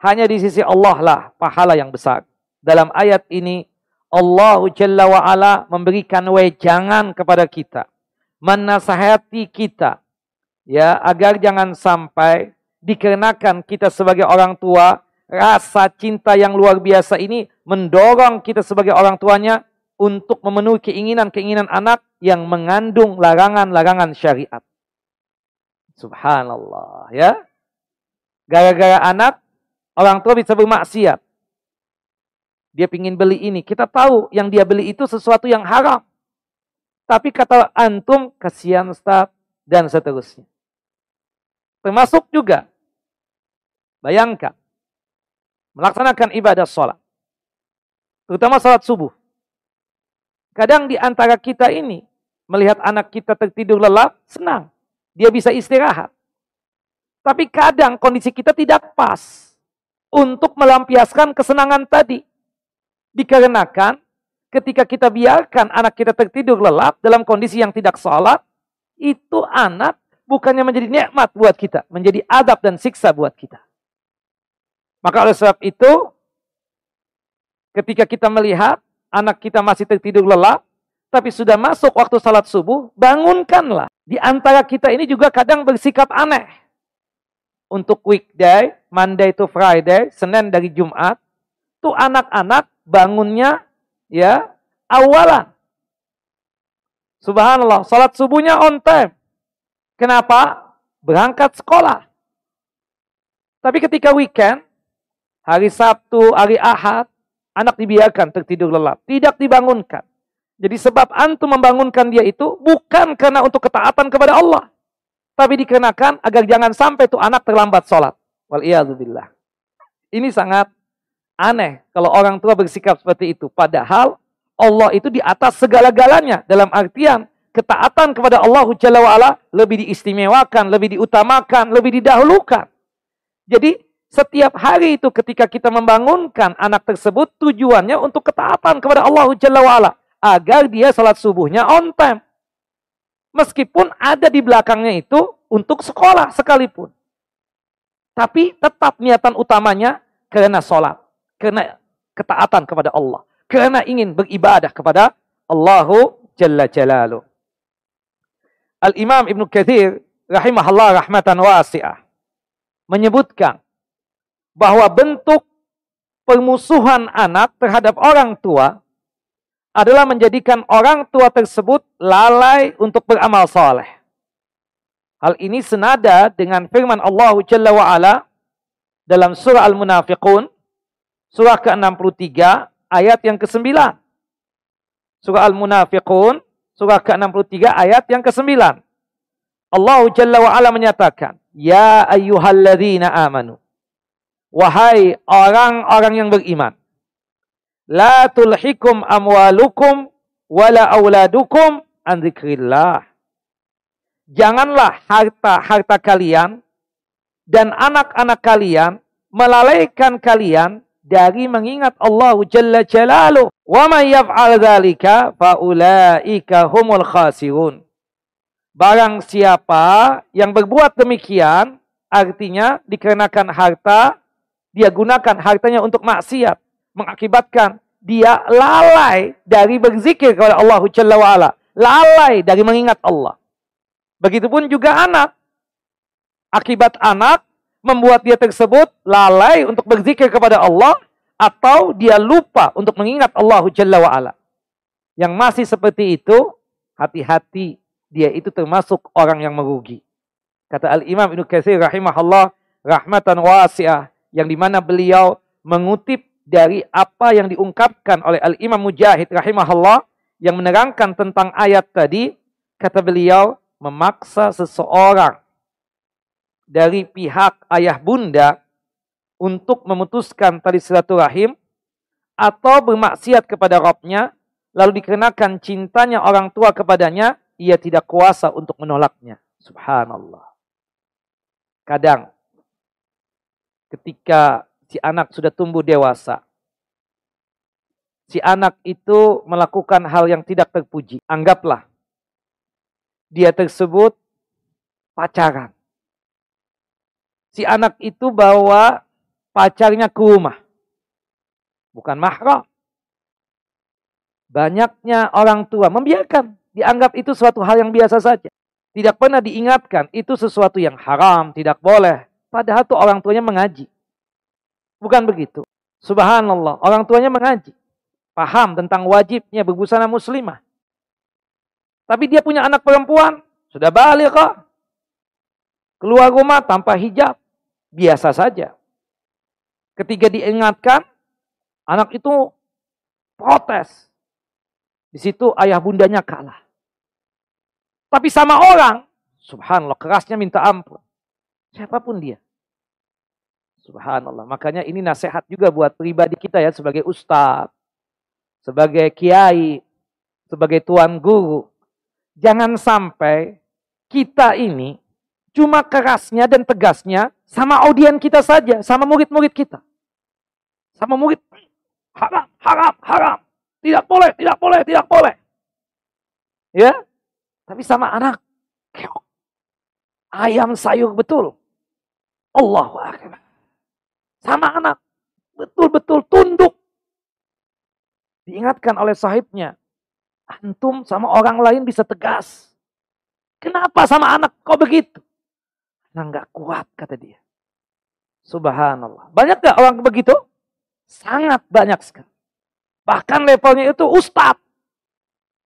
Hanya di sisi Allah lah pahala yang besar. Dalam ayat ini Allah Jalla wa ala memberikan wejangan kepada kita. Menasihati kita. Ya, agar jangan sampai dikarenakan kita sebagai orang tua, rasa cinta yang luar biasa ini mendorong kita sebagai orang tuanya untuk memenuhi keinginan-keinginan anak yang mengandung larangan-larangan syariat. Subhanallah, ya. Gara-gara anak Orang tua bisa bermaksiat. Dia ingin beli ini. Kita tahu yang dia beli itu sesuatu yang haram. Tapi kata antum, kasihan Ustaz, dan seterusnya. Termasuk juga, bayangkan, melaksanakan ibadah sholat. Terutama sholat subuh. Kadang di antara kita ini, melihat anak kita tertidur lelap, senang. Dia bisa istirahat. Tapi kadang kondisi kita tidak pas untuk melampiaskan kesenangan tadi. Dikarenakan ketika kita biarkan anak kita tertidur lelap dalam kondisi yang tidak sholat, itu anak bukannya menjadi nikmat buat kita, menjadi adab dan siksa buat kita. Maka oleh sebab itu, ketika kita melihat anak kita masih tertidur lelap, tapi sudah masuk waktu salat subuh, bangunkanlah. Di antara kita ini juga kadang bersikap aneh untuk weekday, Monday to Friday, Senin dari Jumat, tuh anak-anak bangunnya ya awalan. Subhanallah, salat subuhnya on time. Kenapa? Berangkat sekolah. Tapi ketika weekend, hari Sabtu, hari Ahad, anak dibiarkan tertidur lelap, tidak dibangunkan. Jadi sebab antum membangunkan dia itu bukan karena untuk ketaatan kepada Allah, tapi dikenakan agar jangan sampai tuh anak terlambat sholat. Wal billah. Ini sangat aneh kalau orang tua bersikap seperti itu. Padahal Allah itu di atas segala-galanya. Dalam artian ketaatan kepada Allah Jalla lebih diistimewakan, lebih diutamakan, lebih didahulukan. Jadi setiap hari itu ketika kita membangunkan anak tersebut tujuannya untuk ketaatan kepada Allah Jalla. Agar dia salat subuhnya on time. Meskipun ada di belakangnya itu untuk sekolah sekalipun. Tapi tetap niatan utamanya karena sholat. Karena ketaatan kepada Allah. Karena ingin beribadah kepada Allahu Jalla Jalaluh. Al-Imam Ibn Kathir rahimahullah rahmatan wasi'ah menyebutkan bahwa bentuk permusuhan anak terhadap orang tua adalah menjadikan orang tua tersebut lalai untuk beramal soleh. Hal ini senada dengan firman Allah Jalla wa'ala dalam surah Al-Munafiqun, surah ke-63, ayat yang ke-9. Surah Al-Munafiqun, surah ke-63, ayat yang ke-9. Allah Jalla wa'ala menyatakan, Ya ayyuhalladzina amanu. Wahai orang-orang yang beriman. La tulhikum amwalukum wala auladukum an zikrillah. Janganlah harta-harta kalian dan anak-anak kalian melalaikan kalian dari mengingat Allah Jalla Jalaluh. Wa man yaf'al dzalika faulaika humul khasirun. Barang siapa yang berbuat demikian, artinya dikarenakan harta, dia gunakan hartanya untuk maksiat mengakibatkan dia lalai dari berzikir kepada Allah Jalla wa'ala. Lalai dari mengingat Allah. Begitupun juga anak. Akibat anak membuat dia tersebut lalai untuk berzikir kepada Allah atau dia lupa untuk mengingat Allah Jalla wa'ala. Yang masih seperti itu, hati-hati dia itu termasuk orang yang merugi. Kata Al-Imam Ibn Katsir rahimahullah rahmatan wasi'ah yang di mana beliau mengutip dari apa yang diungkapkan oleh Al-Imam Mujahid rahimahullah yang menerangkan tentang ayat tadi, kata beliau, memaksa seseorang dari pihak ayah bunda untuk memutuskan tali silaturahim atau bermaksiat kepada Robnya, lalu dikenakan cintanya orang tua kepadanya, ia tidak kuasa untuk menolaknya. Subhanallah. Kadang ketika si anak sudah tumbuh dewasa, si anak itu melakukan hal yang tidak terpuji. Anggaplah dia tersebut pacaran. Si anak itu bawa pacarnya ke rumah. Bukan mahram. Banyaknya orang tua membiarkan. Dianggap itu suatu hal yang biasa saja. Tidak pernah diingatkan itu sesuatu yang haram, tidak boleh. Padahal tuh orang tuanya mengaji. Bukan begitu. Subhanallah, orang tuanya mengaji. Paham tentang wajibnya berbusana muslimah. Tapi dia punya anak perempuan, sudah balik kok. Keluar rumah tanpa hijab, biasa saja. Ketika diingatkan, anak itu protes. Di situ ayah bundanya kalah. Tapi sama orang, subhanallah, kerasnya minta ampun. Siapa pun dia. Subhanallah. Makanya ini nasihat juga buat pribadi kita ya sebagai ustadz, sebagai kiai, sebagai tuan guru. Jangan sampai kita ini cuma kerasnya dan tegasnya sama audien kita saja, sama murid-murid kita. Sama murid, haram, haram, haram. Tidak boleh, tidak boleh, tidak boleh. Ya, tapi sama anak. Ayam sayur betul. Allahu Akbar. Sama anak, betul-betul tunduk. Diingatkan oleh sahibnya, antum sama orang lain bisa tegas. Kenapa sama anak kok begitu? Nah nggak kuat kata dia. Subhanallah. Banyak gak orang begitu? Sangat banyak sekali. Bahkan levelnya itu ustadz.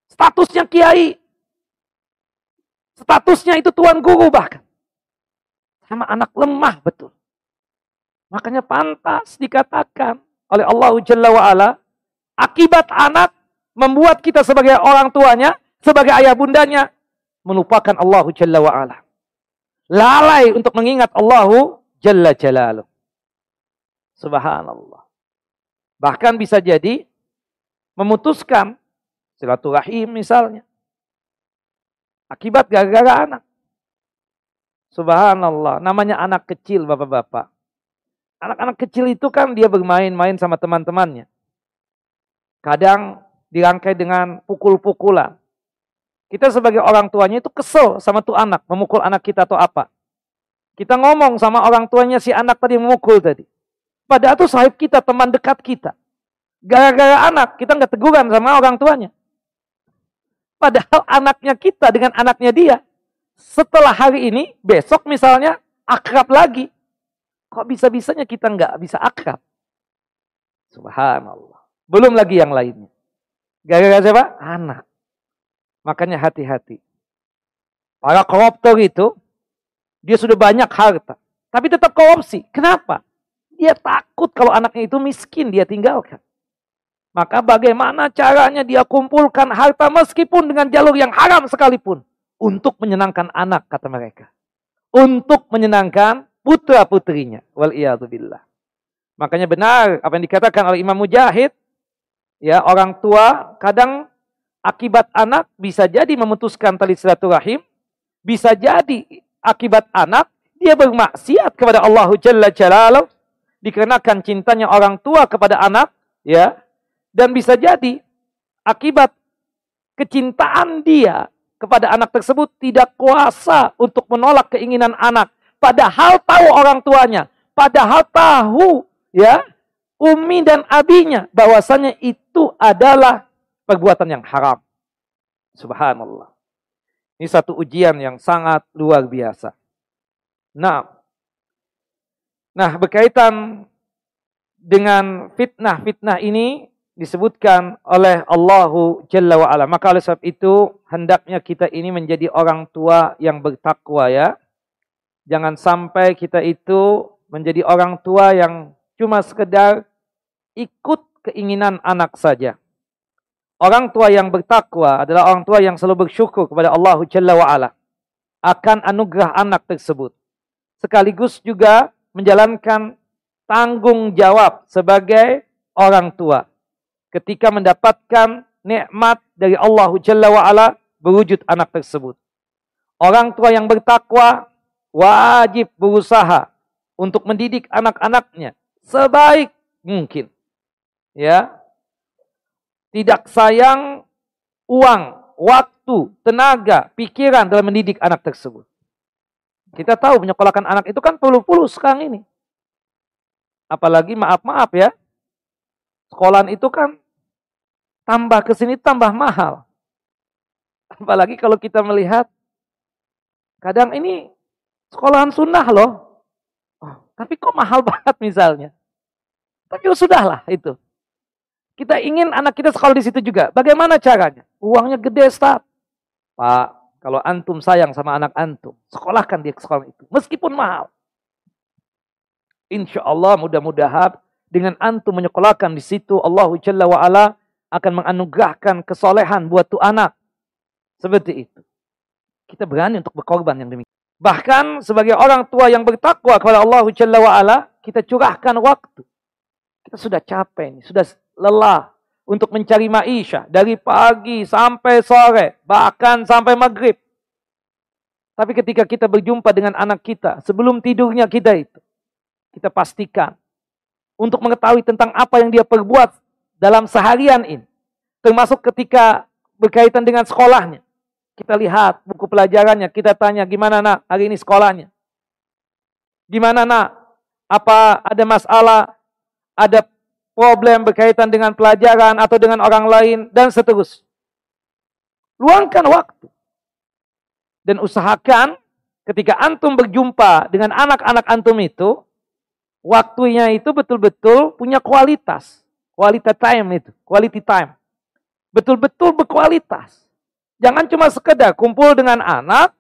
Statusnya kiai. Statusnya itu tuan guru bahkan. Sama anak lemah betul. Makanya pantas dikatakan oleh Allah Jalla wa'ala. Akibat anak membuat kita sebagai orang tuanya, sebagai ayah bundanya, melupakan Allah Jalla wa'ala lalai untuk mengingat Allahu Jalla Jalaluh. Subhanallah. Bahkan bisa jadi memutuskan silaturahim misalnya. Akibat gara-gara anak. Subhanallah. Namanya anak kecil bapak-bapak. Anak-anak kecil itu kan dia bermain-main sama teman-temannya. Kadang dirangkai dengan pukul-pukulan. Kita sebagai orang tuanya itu kesel sama tuh anak, memukul anak kita atau apa. Kita ngomong sama orang tuanya si anak tadi memukul tadi. Padahal tuh sahib kita, teman dekat kita. Gara-gara anak, kita nggak teguran sama orang tuanya. Padahal anaknya kita dengan anaknya dia. Setelah hari ini, besok misalnya akrab lagi. Kok bisa-bisanya kita nggak bisa akrab? Subhanallah. Belum lagi yang lainnya. Gara-gara siapa? Anak. Makanya hati-hati. Para koruptor itu, dia sudah banyak harta. Tapi tetap korupsi. Kenapa? Dia takut kalau anaknya itu miskin, dia tinggalkan. Maka bagaimana caranya dia kumpulkan harta meskipun dengan jalur yang haram sekalipun. Untuk menyenangkan anak, kata mereka. Untuk menyenangkan putra putrinya. Wal. Makanya benar apa yang dikatakan oleh Imam Mujahid. Ya, orang tua kadang akibat anak bisa jadi memutuskan tali silaturahim, bisa jadi akibat anak dia bermaksiat kepada Allah Jalla Jalaluh dikarenakan cintanya orang tua kepada anak, ya. Dan bisa jadi akibat kecintaan dia kepada anak tersebut tidak kuasa untuk menolak keinginan anak. Padahal tahu orang tuanya, padahal tahu ya umi dan abinya bahwasanya itu adalah perbuatan yang haram. Subhanallah. Ini satu ujian yang sangat luar biasa. Nah, nah berkaitan dengan fitnah-fitnah ini disebutkan oleh Allahu Jalla wa. Maka oleh sebab itu hendaknya kita ini menjadi orang tua yang bertakwa ya. Jangan sampai kita itu menjadi orang tua yang cuma sekedar ikut keinginan anak saja. Orang tua yang bertakwa adalah orang tua yang selalu bersyukur kepada Allah Jalla wa'ala akan anugerah anak tersebut. Sekaligus juga menjalankan tanggung jawab sebagai orang tua. Ketika mendapatkan nikmat dari Allah Jalla wa'ala berwujud anak tersebut. Orang tua yang bertakwa wajib berusaha untuk mendidik anak-anaknya sebaik mungkin. Ya, tidak sayang uang, waktu, tenaga, pikiran dalam mendidik anak tersebut. Kita tahu menyekolahkan anak itu kan perlu-perlu sekarang ini. Apalagi maaf-maaf ya. Sekolahan itu kan tambah ke sini tambah mahal. Apalagi kalau kita melihat kadang ini sekolahan sunnah loh. Oh, tapi kok mahal banget misalnya. Tapi ya sudahlah itu. Kita ingin anak kita sekolah di situ juga. Bagaimana caranya? Uangnya gede, Ustaz. Pak, kalau antum sayang sama anak antum, sekolahkan dia ke sekolah itu. Meskipun mahal. Insya Allah mudah-mudahan dengan antum menyekolahkan di situ, Allah Jalla wa'ala akan menganugerahkan kesolehan buat tuh anak. Seperti itu. Kita berani untuk berkorban yang demikian. Bahkan sebagai orang tua yang bertakwa kepada Allah Jalla wa'ala, kita curahkan waktu. Kita sudah capek, sudah lelah untuk mencari maisha dari pagi sampai sore, bahkan sampai maghrib. Tapi ketika kita berjumpa dengan anak kita, sebelum tidurnya kita itu, kita pastikan untuk mengetahui tentang apa yang dia perbuat dalam seharian ini. Termasuk ketika berkaitan dengan sekolahnya. Kita lihat buku pelajarannya, kita tanya gimana nak hari ini sekolahnya. Gimana nak? Apa ada masalah? Ada problem berkaitan dengan pelajaran atau dengan orang lain, dan seterusnya. Luangkan waktu. Dan usahakan ketika antum berjumpa dengan anak-anak antum itu, waktunya itu betul-betul punya kualitas. Kualitas time itu, quality time. Betul-betul berkualitas. Jangan cuma sekedar kumpul dengan anak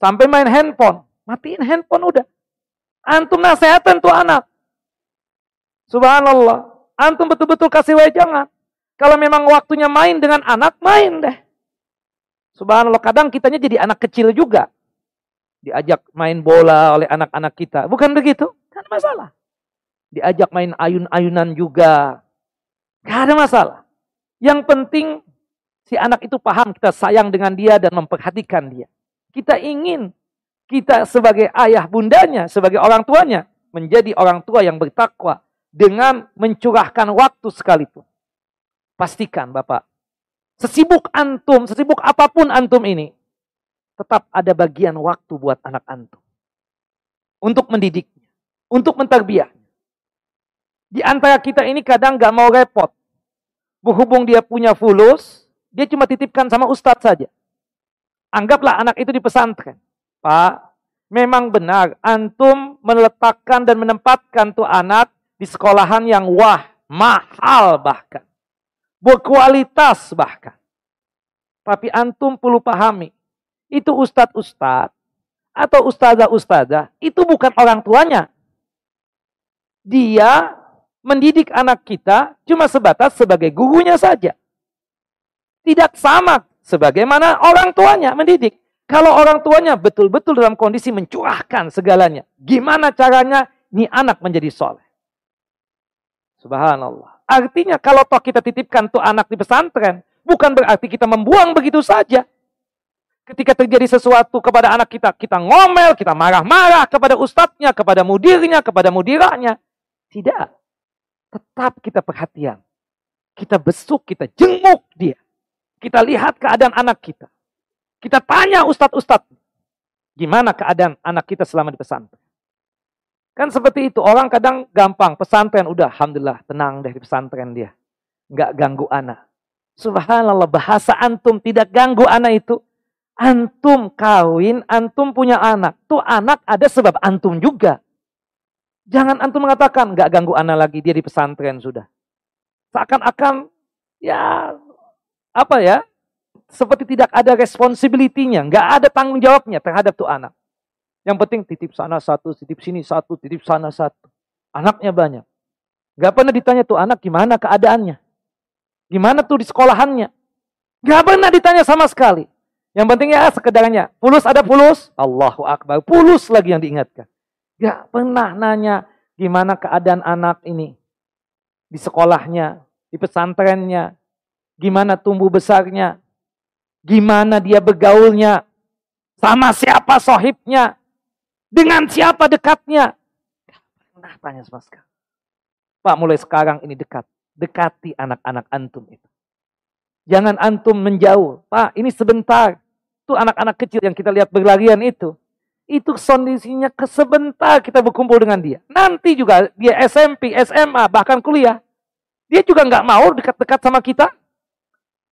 sampai main handphone. Matiin handphone udah. Antum nasehatan tuh anak. Subhanallah. Antum betul-betul kasih wejangan. Kalau memang waktunya main dengan anak, main deh. Subhanallah, kadang kitanya jadi anak kecil juga. Diajak main bola oleh anak-anak kita. Bukan begitu? Kan masalah. Diajak main ayun-ayunan juga. Gak ada masalah. Yang penting si anak itu paham kita sayang dengan dia dan memperhatikan dia. Kita ingin kita sebagai ayah bundanya, sebagai orang tuanya, menjadi orang tua yang bertakwa, dengan mencurahkan waktu sekalipun. Pastikan Bapak, sesibuk antum, sesibuk apa pun antum ini, tetap ada bagian waktu buat anak antum. Untuk mendidiknya, untuk menterbiah. Di antara kita ini kadang gak mau repot. Berhubung dia punya fulus, dia cuma titipkan sama ustadz saja. Anggaplah anak itu di pesantren. Pak, memang benar antum meletakkan dan menempatkan tuh anak di sekolahan yang wah, mahal bahkan. Berkualitas bahkan. Tapi antum perlu pahami, itu ustadz-ustadz atau ustazah-ustazah, itu bukan orang tuanya. Dia mendidik anak kita cuma sebatas sebagai gurunya saja. Tidak sama sebagaimana orang tuanya mendidik. Kalau orang tuanya betul-betul dalam kondisi mencurahkan segalanya. Gimana caranya ini anak menjadi soleh. Subhanallah. Artinya kalau toh kita titipkan tuh anak di pesantren, bukan berarti kita membuang begitu saja. Ketika terjadi sesuatu kepada anak kita, kita ngomel, kita marah-marah kepada ustadznya, kepada mudirnya, kepada mudiranya. Tidak. Tetap kita perhatian. Kita besuk, kita jenguk dia. Kita lihat keadaan anak kita. Kita tanya ustadz-ustadz. Gimana keadaan anak kita selama di pesantren? Kan seperti itu. Orang kadang gampang. Pesantren udah Alhamdulillah tenang deh di pesantren dia. Nggak ganggu anak. Subhanallah bahasa antum tidak ganggu anak itu. Antum kawin, antum punya anak. Tuh anak ada sebab antum juga. Jangan antum mengatakan, nggak ganggu anak lagi, dia di pesantren sudah. Seakan-akan, ya, apa ya, seperti tidak ada responsibility-nya, nggak ada tanggung jawabnya terhadap tuh anak. Yang penting titip sana satu, titip sini satu, titip sana satu. Anaknya banyak. Gak pernah ditanya tuh anak gimana keadaannya. Gimana tuh di sekolahannya. Gak pernah ditanya sama sekali. Yang penting ya sekedarnya. Pulus ada pulus. Allahu Akbar. Pulus lagi yang diingatkan. Gak pernah nanya gimana keadaan anak ini. Di sekolahnya. Di pesantrennya. Gimana tumbuh besarnya. Gimana dia bergaulnya. Sama siapa sohibnya. Dengan siapa dekatnya? Pernah tanya sama sekali. Pak mulai sekarang ini dekat. Dekati anak-anak antum itu. Jangan antum menjauh. Pak ini sebentar. Itu anak-anak kecil yang kita lihat berlarian itu. Itu kondisinya sebentar kita berkumpul dengan dia. Nanti juga dia SMP, SMA, bahkan kuliah. Dia juga nggak mau dekat-dekat sama kita.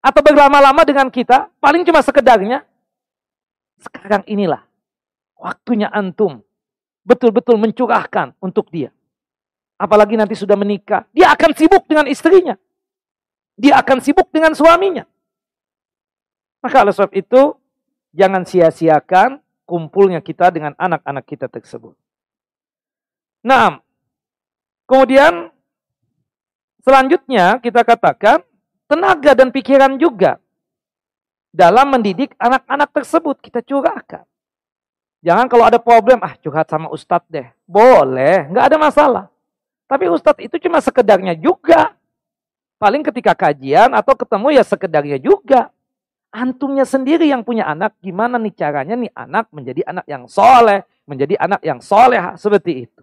Atau berlama-lama dengan kita. Paling cuma sekedarnya. Sekarang inilah Waktunya antum betul-betul mencurahkan untuk dia. Apalagi nanti sudah menikah, dia akan sibuk dengan istrinya. Dia akan sibuk dengan suaminya. Maka oleh sebab itu, jangan sia-siakan kumpulnya kita dengan anak-anak kita tersebut. Nah, kemudian selanjutnya kita katakan tenaga dan pikiran juga dalam mendidik anak-anak tersebut kita curahkan. Jangan kalau ada problem, ah curhat sama ustadz deh. Boleh, nggak ada masalah. Tapi ustadz itu cuma sekedarnya juga. Paling ketika kajian atau ketemu ya sekedarnya juga. Antumnya sendiri yang punya anak, gimana nih caranya nih anak menjadi anak yang soleh, menjadi anak yang soleh seperti itu.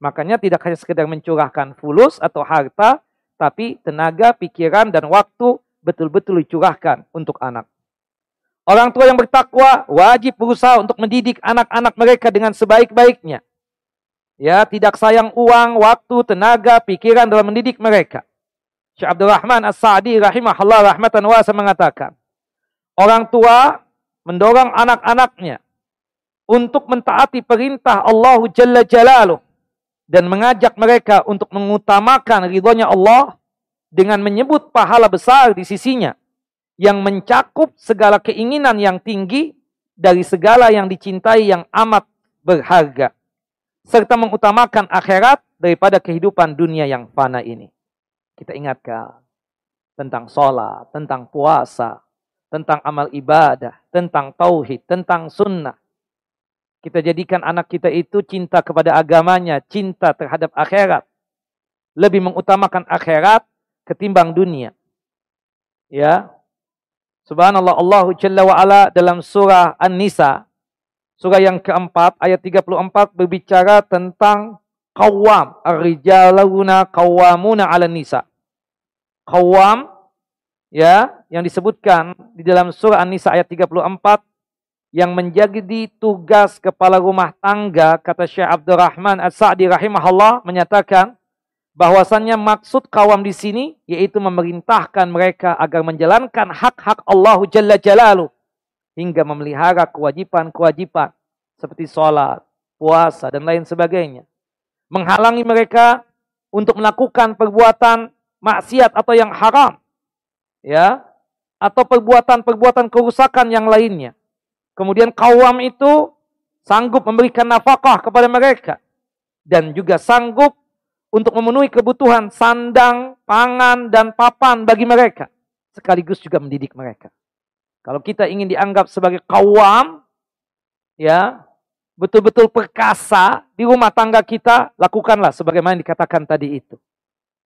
Makanya tidak hanya sekedar mencurahkan fulus atau harta, tapi tenaga, pikiran, dan waktu betul-betul dicurahkan untuk anak. Orang tua yang bertakwa wajib berusaha untuk mendidik anak-anak mereka dengan sebaik-baiknya. Ya, tidak sayang uang, waktu, tenaga, pikiran dalam mendidik mereka. Syekh Abdul Rahman As-Sa'di rahimahullah rahmatan wasa mengatakan, orang tua mendorong anak-anaknya untuk mentaati perintah Allah Jalla Jalaluh dan mengajak mereka untuk mengutamakan ridhonya Allah dengan menyebut pahala besar di sisinya yang mencakup segala keinginan yang tinggi dari segala yang dicintai yang amat berharga serta mengutamakan akhirat daripada kehidupan dunia yang fana ini. Kita ingatkan tentang sholat, tentang puasa, tentang amal ibadah, tentang tauhid, tentang sunnah. Kita jadikan anak kita itu cinta kepada agamanya, cinta terhadap akhirat. Lebih mengutamakan akhirat ketimbang dunia. Ya, Subhanallah Allah Jalla wa ala dalam surah An-Nisa surah yang keempat ayat 34 berbicara tentang qawwam ar-rijaluna qawwamuna 'ala nisa. Qawwam ya yang disebutkan di dalam surah An-Nisa ayat 34 yang menjadi tugas kepala rumah tangga kata Syekh Abdurrahman As-Sa'di rahimahullah menyatakan bahwasannya maksud kawam di sini yaitu memerintahkan mereka agar menjalankan hak-hak Allah Jalla Jalalu hingga memelihara kewajiban-kewajiban seperti sholat, puasa dan lain sebagainya. Menghalangi mereka untuk melakukan perbuatan maksiat atau yang haram. Ya, atau perbuatan-perbuatan kerusakan yang lainnya. Kemudian kawam itu sanggup memberikan nafkah kepada mereka dan juga sanggup untuk memenuhi kebutuhan sandang, pangan, dan papan bagi mereka. Sekaligus juga mendidik mereka. Kalau kita ingin dianggap sebagai kawam, ya, betul-betul perkasa di rumah tangga kita, lakukanlah sebagaimana dikatakan tadi itu.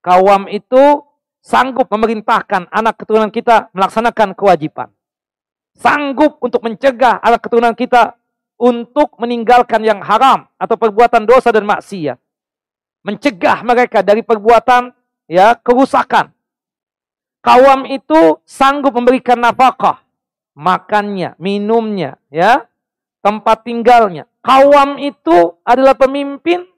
Kawam itu sanggup memerintahkan anak keturunan kita melaksanakan kewajiban. Sanggup untuk mencegah anak keturunan kita untuk meninggalkan yang haram atau perbuatan dosa dan maksiat mencegah mereka dari perbuatan ya kerusakan. Kawam itu sanggup memberikan nafkah, makannya, minumnya, ya, tempat tinggalnya. Kawam itu adalah pemimpin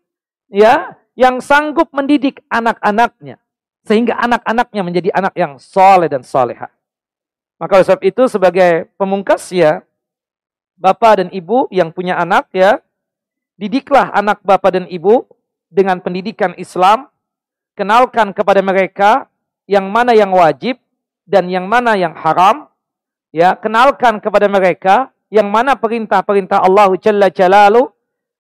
ya yang sanggup mendidik anak-anaknya sehingga anak-anaknya menjadi anak yang soleh dan soleha. Maka oleh sebab itu sebagai pemungkas ya bapak dan ibu yang punya anak ya, didiklah anak bapak dan ibu dengan pendidikan Islam, kenalkan kepada mereka yang mana yang wajib dan yang mana yang haram, ya, kenalkan kepada mereka yang mana perintah-perintah Allah Jalla Jalalu,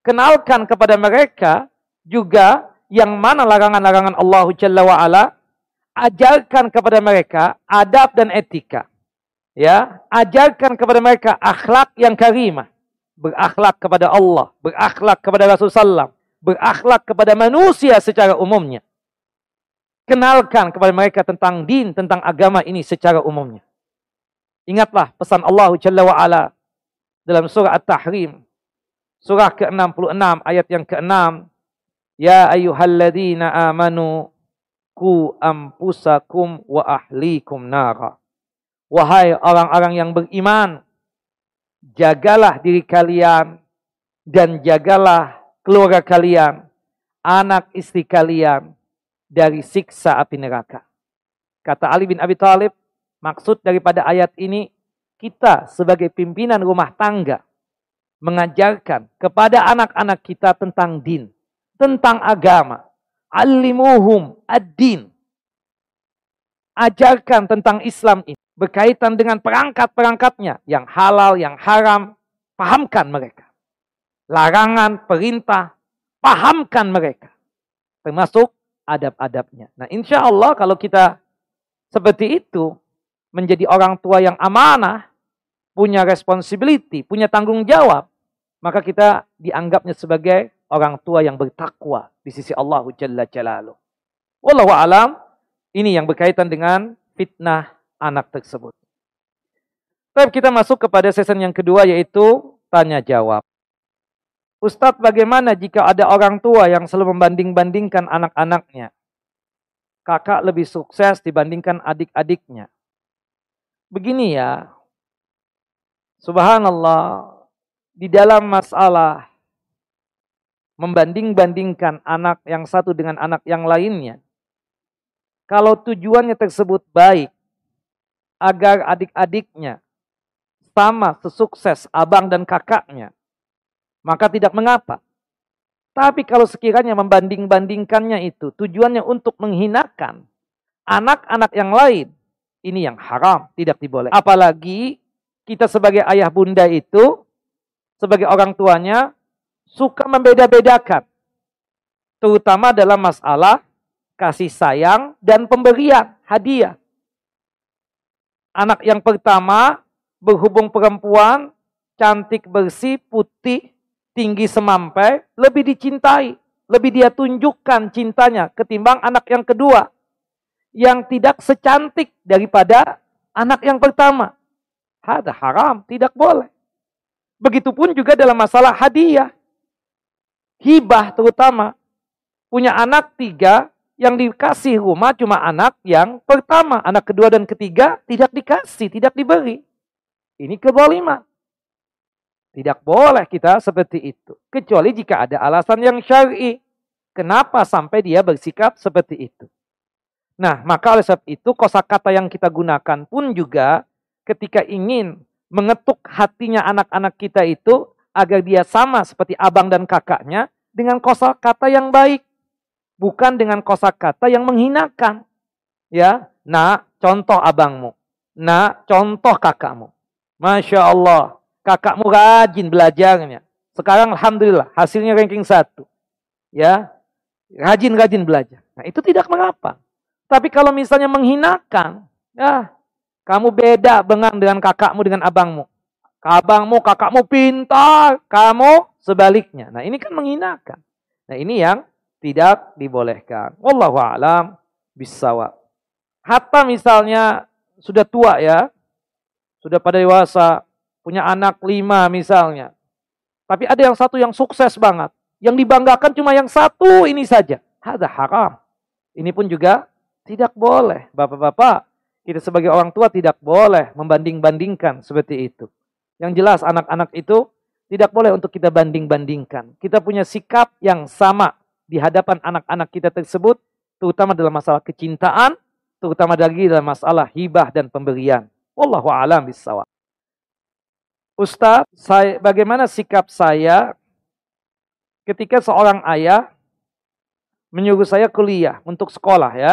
kenalkan kepada mereka juga yang mana larangan-larangan Allah Jalla wa'ala, ajarkan kepada mereka adab dan etika. Ya, ajarkan kepada mereka akhlak yang karimah. Berakhlak kepada Allah, berakhlak kepada Rasulullah berakhlak kepada manusia secara umumnya. Kenalkan kepada mereka tentang din, tentang agama ini secara umumnya. Ingatlah pesan Allah Jalla wa'ala dalam surah At-Tahrim. Surah ke-66 ayat yang ke-6. Ya ayyuhalladzina amanu ku ampusakum wa ahlikum nara. Wahai orang-orang yang beriman, jagalah diri kalian dan jagalah keluarga kalian, anak istri kalian dari siksa api neraka. Kata Ali bin Abi Thalib, maksud daripada ayat ini kita sebagai pimpinan rumah tangga mengajarkan kepada anak-anak kita tentang din, tentang agama. Alimuhum ad-din. Ajarkan tentang Islam ini berkaitan dengan perangkat-perangkatnya yang halal, yang haram, pahamkan mereka. Larangan, perintah, pahamkan mereka. Termasuk adab-adabnya. Nah insya Allah kalau kita seperti itu, menjadi orang tua yang amanah, punya responsibility, punya tanggung jawab, maka kita dianggapnya sebagai orang tua yang bertakwa di sisi Allah Jalla Jalaluh. Wallahu alam, ini yang berkaitan dengan fitnah anak tersebut. Tapi kita masuk kepada season yang kedua yaitu tanya jawab. Ustadz bagaimana jika ada orang tua yang selalu membanding-bandingkan anak-anaknya? Kakak lebih sukses dibandingkan adik-adiknya. Begini ya, Subhanallah, di dalam masalah membanding-bandingkan anak yang satu dengan anak yang lainnya, kalau tujuannya tersebut baik, agar adik-adiknya sama sesukses abang dan kakaknya, maka tidak mengapa. Tapi kalau sekiranya membanding-bandingkannya itu tujuannya untuk menghinakan anak-anak yang lain, ini yang haram, tidak diboleh. Apalagi kita sebagai ayah bunda itu, sebagai orang tuanya, suka membeda-bedakan. Terutama dalam masalah kasih sayang dan pemberian hadiah. Anak yang pertama berhubung perempuan, cantik bersih, putih, tinggi semampai, lebih dicintai. Lebih dia tunjukkan cintanya ketimbang anak yang kedua. Yang tidak secantik daripada anak yang pertama. Ada haram, tidak boleh. Begitupun juga dalam masalah hadiah. Hibah terutama. Punya anak tiga, yang dikasih rumah cuma anak yang pertama. Anak kedua dan ketiga tidak dikasih, tidak diberi. Ini keboliman. Tidak boleh kita seperti itu. Kecuali jika ada alasan yang syar'i. Kenapa sampai dia bersikap seperti itu? Nah, maka oleh sebab itu kosakata yang kita gunakan pun juga ketika ingin mengetuk hatinya anak-anak kita itu agar dia sama seperti abang dan kakaknya dengan kosakata yang baik, bukan dengan kosakata yang menghinakan. Ya, nah contoh abangmu, nah contoh kakakmu. Masya Allah, kakakmu rajin belajarnya. Sekarang alhamdulillah hasilnya ranking satu. Ya, rajin-rajin belajar. Nah itu tidak mengapa. Tapi kalau misalnya menghinakan, ya kamu beda dengan dengan kakakmu dengan abangmu. Abangmu, kakakmu pintar, kamu sebaliknya. Nah, ini kan menghinakan. Nah, ini yang tidak dibolehkan. Wallahu a'lam bisawab. Hatta misalnya sudah tua ya, sudah pada dewasa, punya anak lima misalnya. Tapi ada yang satu yang sukses banget. Yang dibanggakan cuma yang satu ini saja. Ada haram. Ini pun juga tidak boleh. Bapak-bapak, kita sebagai orang tua tidak boleh membanding-bandingkan seperti itu. Yang jelas anak-anak itu tidak boleh untuk kita banding-bandingkan. Kita punya sikap yang sama di hadapan anak-anak kita tersebut, terutama dalam masalah kecintaan, terutama lagi dalam masalah hibah dan pemberian. Wallahu a'lam bishawab. Ustadz, saya, bagaimana sikap saya ketika seorang ayah menyuruh saya kuliah untuk sekolah ya.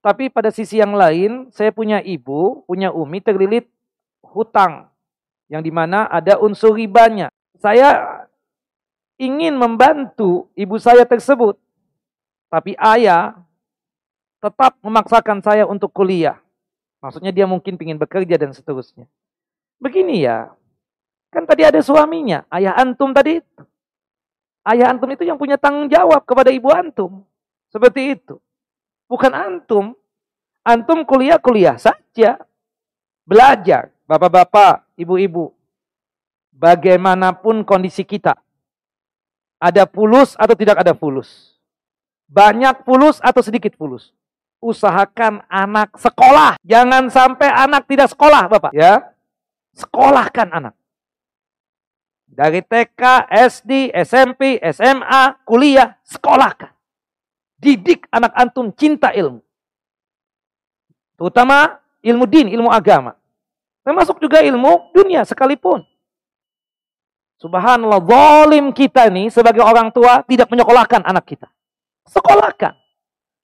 Tapi pada sisi yang lain, saya punya ibu, punya umi terlilit hutang yang di mana ada unsur ribanya. Saya ingin membantu ibu saya tersebut, tapi ayah tetap memaksakan saya untuk kuliah. Maksudnya dia mungkin ingin bekerja dan seterusnya. Begini ya, kan tadi ada suaminya, ayah antum tadi. Ayah antum itu yang punya tanggung jawab kepada ibu antum. Seperti itu. Bukan antum. Antum kuliah-kuliah saja. Belajar. Bapak-bapak, ibu-ibu. Bagaimanapun kondisi kita. Ada fulus atau tidak ada fulus. Banyak fulus atau sedikit fulus. Usahakan anak sekolah. Jangan sampai anak tidak sekolah, Bapak. Ya. Sekolahkan anak. Dari TK, SD, SMP, SMA, kuliah, sekolahkan. Didik anak antum cinta ilmu. Terutama ilmu din, ilmu agama. Termasuk juga ilmu dunia sekalipun. Subhanallah, zalim kita nih sebagai orang tua tidak menyekolahkan anak kita. Sekolahkan.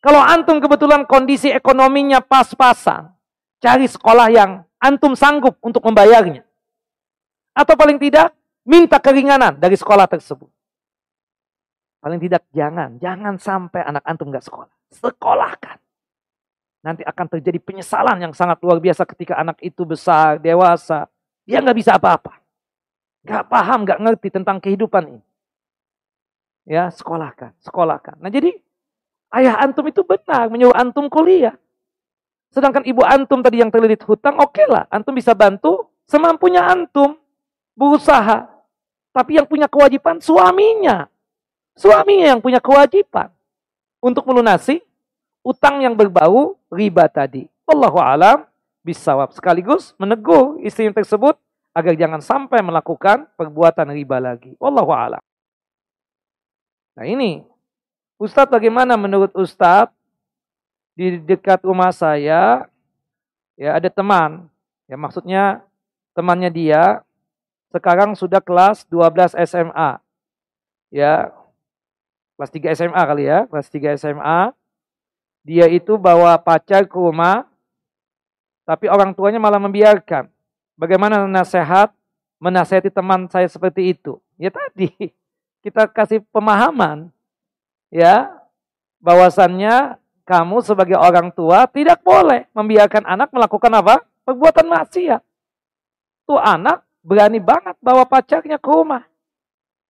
Kalau antum kebetulan kondisi ekonominya pas-pasan, cari sekolah yang antum sanggup untuk membayarnya. Atau paling tidak, minta keringanan dari sekolah tersebut. Paling tidak jangan, jangan sampai anak antum nggak sekolah. Sekolahkan. Nanti akan terjadi penyesalan yang sangat luar biasa ketika anak itu besar, dewasa. Dia nggak bisa apa-apa. Nggak paham, nggak ngerti tentang kehidupan ini. Ya, sekolahkan, sekolahkan. Nah jadi, ayah antum itu benar menyuruh antum kuliah. Sedangkan ibu antum tadi yang terlilit hutang, oke okay lah. Antum bisa bantu semampunya antum. Berusaha. Tapi yang punya kewajiban suaminya. Suaminya yang punya kewajiban. Untuk melunasi utang yang berbau riba tadi. Allahu alam bisawab. Sekaligus menegur istri tersebut agar jangan sampai melakukan perbuatan riba lagi. Wallahu alam. Nah ini, Ustadz bagaimana menurut Ustadz di dekat rumah saya ya ada teman, ya maksudnya temannya dia sekarang sudah kelas 12 SMA. Ya, kelas 3 SMA kali ya, kelas 3 SMA dia itu bawa pacar ke rumah, tapi orang tuanya malah membiarkan. Bagaimana nasihat menasihati teman saya seperti itu? Ya tadi kita kasih pemahaman, ya bahwasannya kamu sebagai orang tua tidak boleh membiarkan anak melakukan apa? Perbuatan maksiat. Tuh anak berani banget bawa pacarnya ke rumah.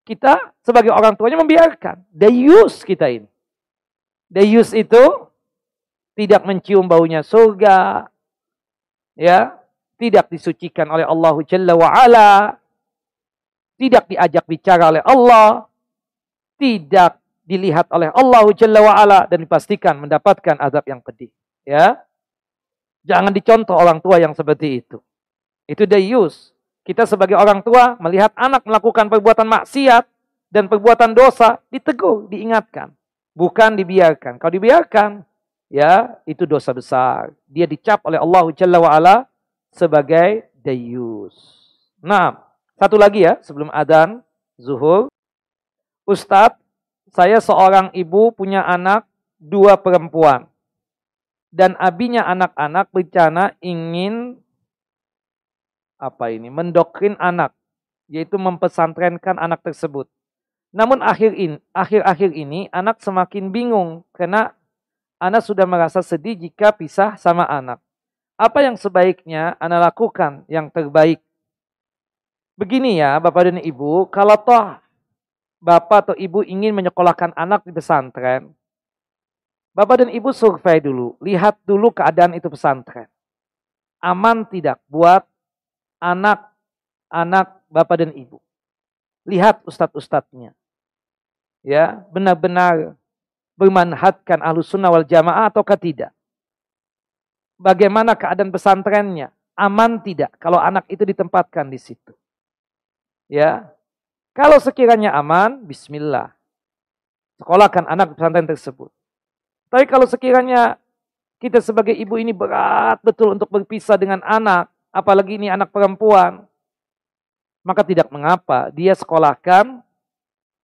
Kita sebagai orang tuanya membiarkan. Deyus kita ini. Deyus itu tidak mencium baunya surga, ya, tidak disucikan oleh Allah Jalla wa ala, tidak diajak bicara oleh Allah, tidak dilihat oleh Allah Jalla wa dan dipastikan mendapatkan azab yang pedih, ya. Jangan dicontoh orang tua yang seperti itu. Itu dayus. Kita sebagai orang tua melihat anak melakukan perbuatan maksiat dan perbuatan dosa, ditegur, diingatkan. Bukan dibiarkan. Kalau dibiarkan, ya itu dosa besar. Dia dicap oleh Allah Jalla wa'ala sebagai dayus. Nah, satu lagi ya sebelum adan zuhur. Ustadz, saya seorang ibu punya anak dua perempuan. Dan abinya anak-anak berencana ingin apa ini mendoktrin anak, yaitu mempesantrenkan anak tersebut. Namun akhir in, akhir-akhir ini anak semakin bingung karena Anak sudah merasa sedih jika pisah sama anak. Apa yang sebaiknya anak lakukan yang terbaik? Begini ya Bapak dan Ibu, kalau toh Bapak atau Ibu ingin menyekolahkan anak di pesantren, Bapak dan Ibu survei dulu, lihat dulu keadaan itu pesantren. Aman tidak buat anak-anak Bapak dan Ibu. Lihat ustadz-ustadznya. Ya, benar-benar bermanhatkan ahlu sunnah wal jamaah ataukah tidak? Bagaimana keadaan pesantrennya? Aman tidak kalau anak itu ditempatkan di situ? Ya, kalau sekiranya aman, Bismillah. Sekolahkan anak pesantren tersebut. Tapi kalau sekiranya kita sebagai ibu ini berat betul untuk berpisah dengan anak, apalagi ini anak perempuan, maka tidak mengapa dia sekolahkan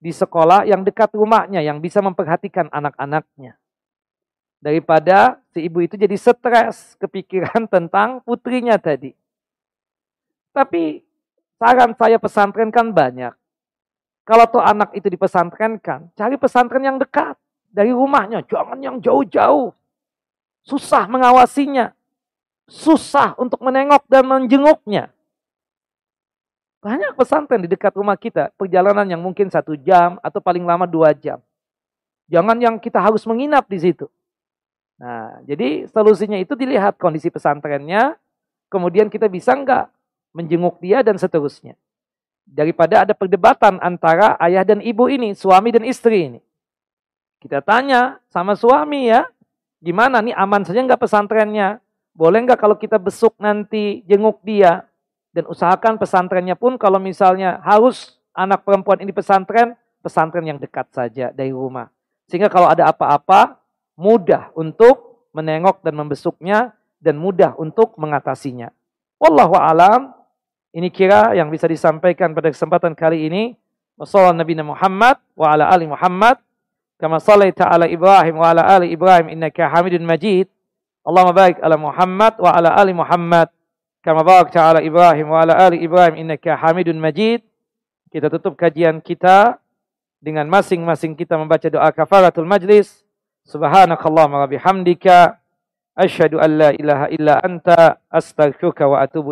di sekolah yang dekat rumahnya yang bisa memperhatikan anak-anaknya. Daripada si ibu itu jadi stres kepikiran tentang putrinya tadi. Tapi saran saya pesantren kan banyak. Kalau tuh anak itu dipesantrenkan, cari pesantren yang dekat dari rumahnya, jangan yang jauh-jauh. Susah mengawasinya, susah untuk menengok dan menjenguknya. Banyak pesantren di dekat rumah kita, perjalanan yang mungkin satu jam atau paling lama dua jam. Jangan yang kita harus menginap di situ. Nah, jadi solusinya itu dilihat kondisi pesantrennya, kemudian kita bisa enggak menjenguk dia dan seterusnya. Daripada ada perdebatan antara ayah dan ibu ini, suami dan istri ini. Kita tanya sama suami ya, gimana nih aman saja enggak pesantrennya? Boleh enggak kalau kita besuk nanti jenguk dia? Dan usahakan pesantrennya pun kalau misalnya harus anak perempuan ini pesantren, pesantren yang dekat saja dari rumah. Sehingga kalau ada apa-apa, mudah untuk menengok dan membesuknya dan mudah untuk mengatasinya. Wallahu alam. Ini kira yang bisa disampaikan pada kesempatan kali ini. Wassallallahu Nabi Muhammad wa ala ali Muhammad. Kama sallaita ala Ibrahim wa ala ali Ibrahim innaka Hamidun Majid. Allahumma baik ala Muhammad wa ala ali Muhammad kama barakta ala Ibrahim wa ala ali Ibrahim innaka Hamidun Majid. Kita tutup kajian kita dengan masing-masing kita membaca doa kafaratul majlis. Subhanakallahumma wa bihamdika asyhadu an la ilaha illa anta astaghfiruka wa atubu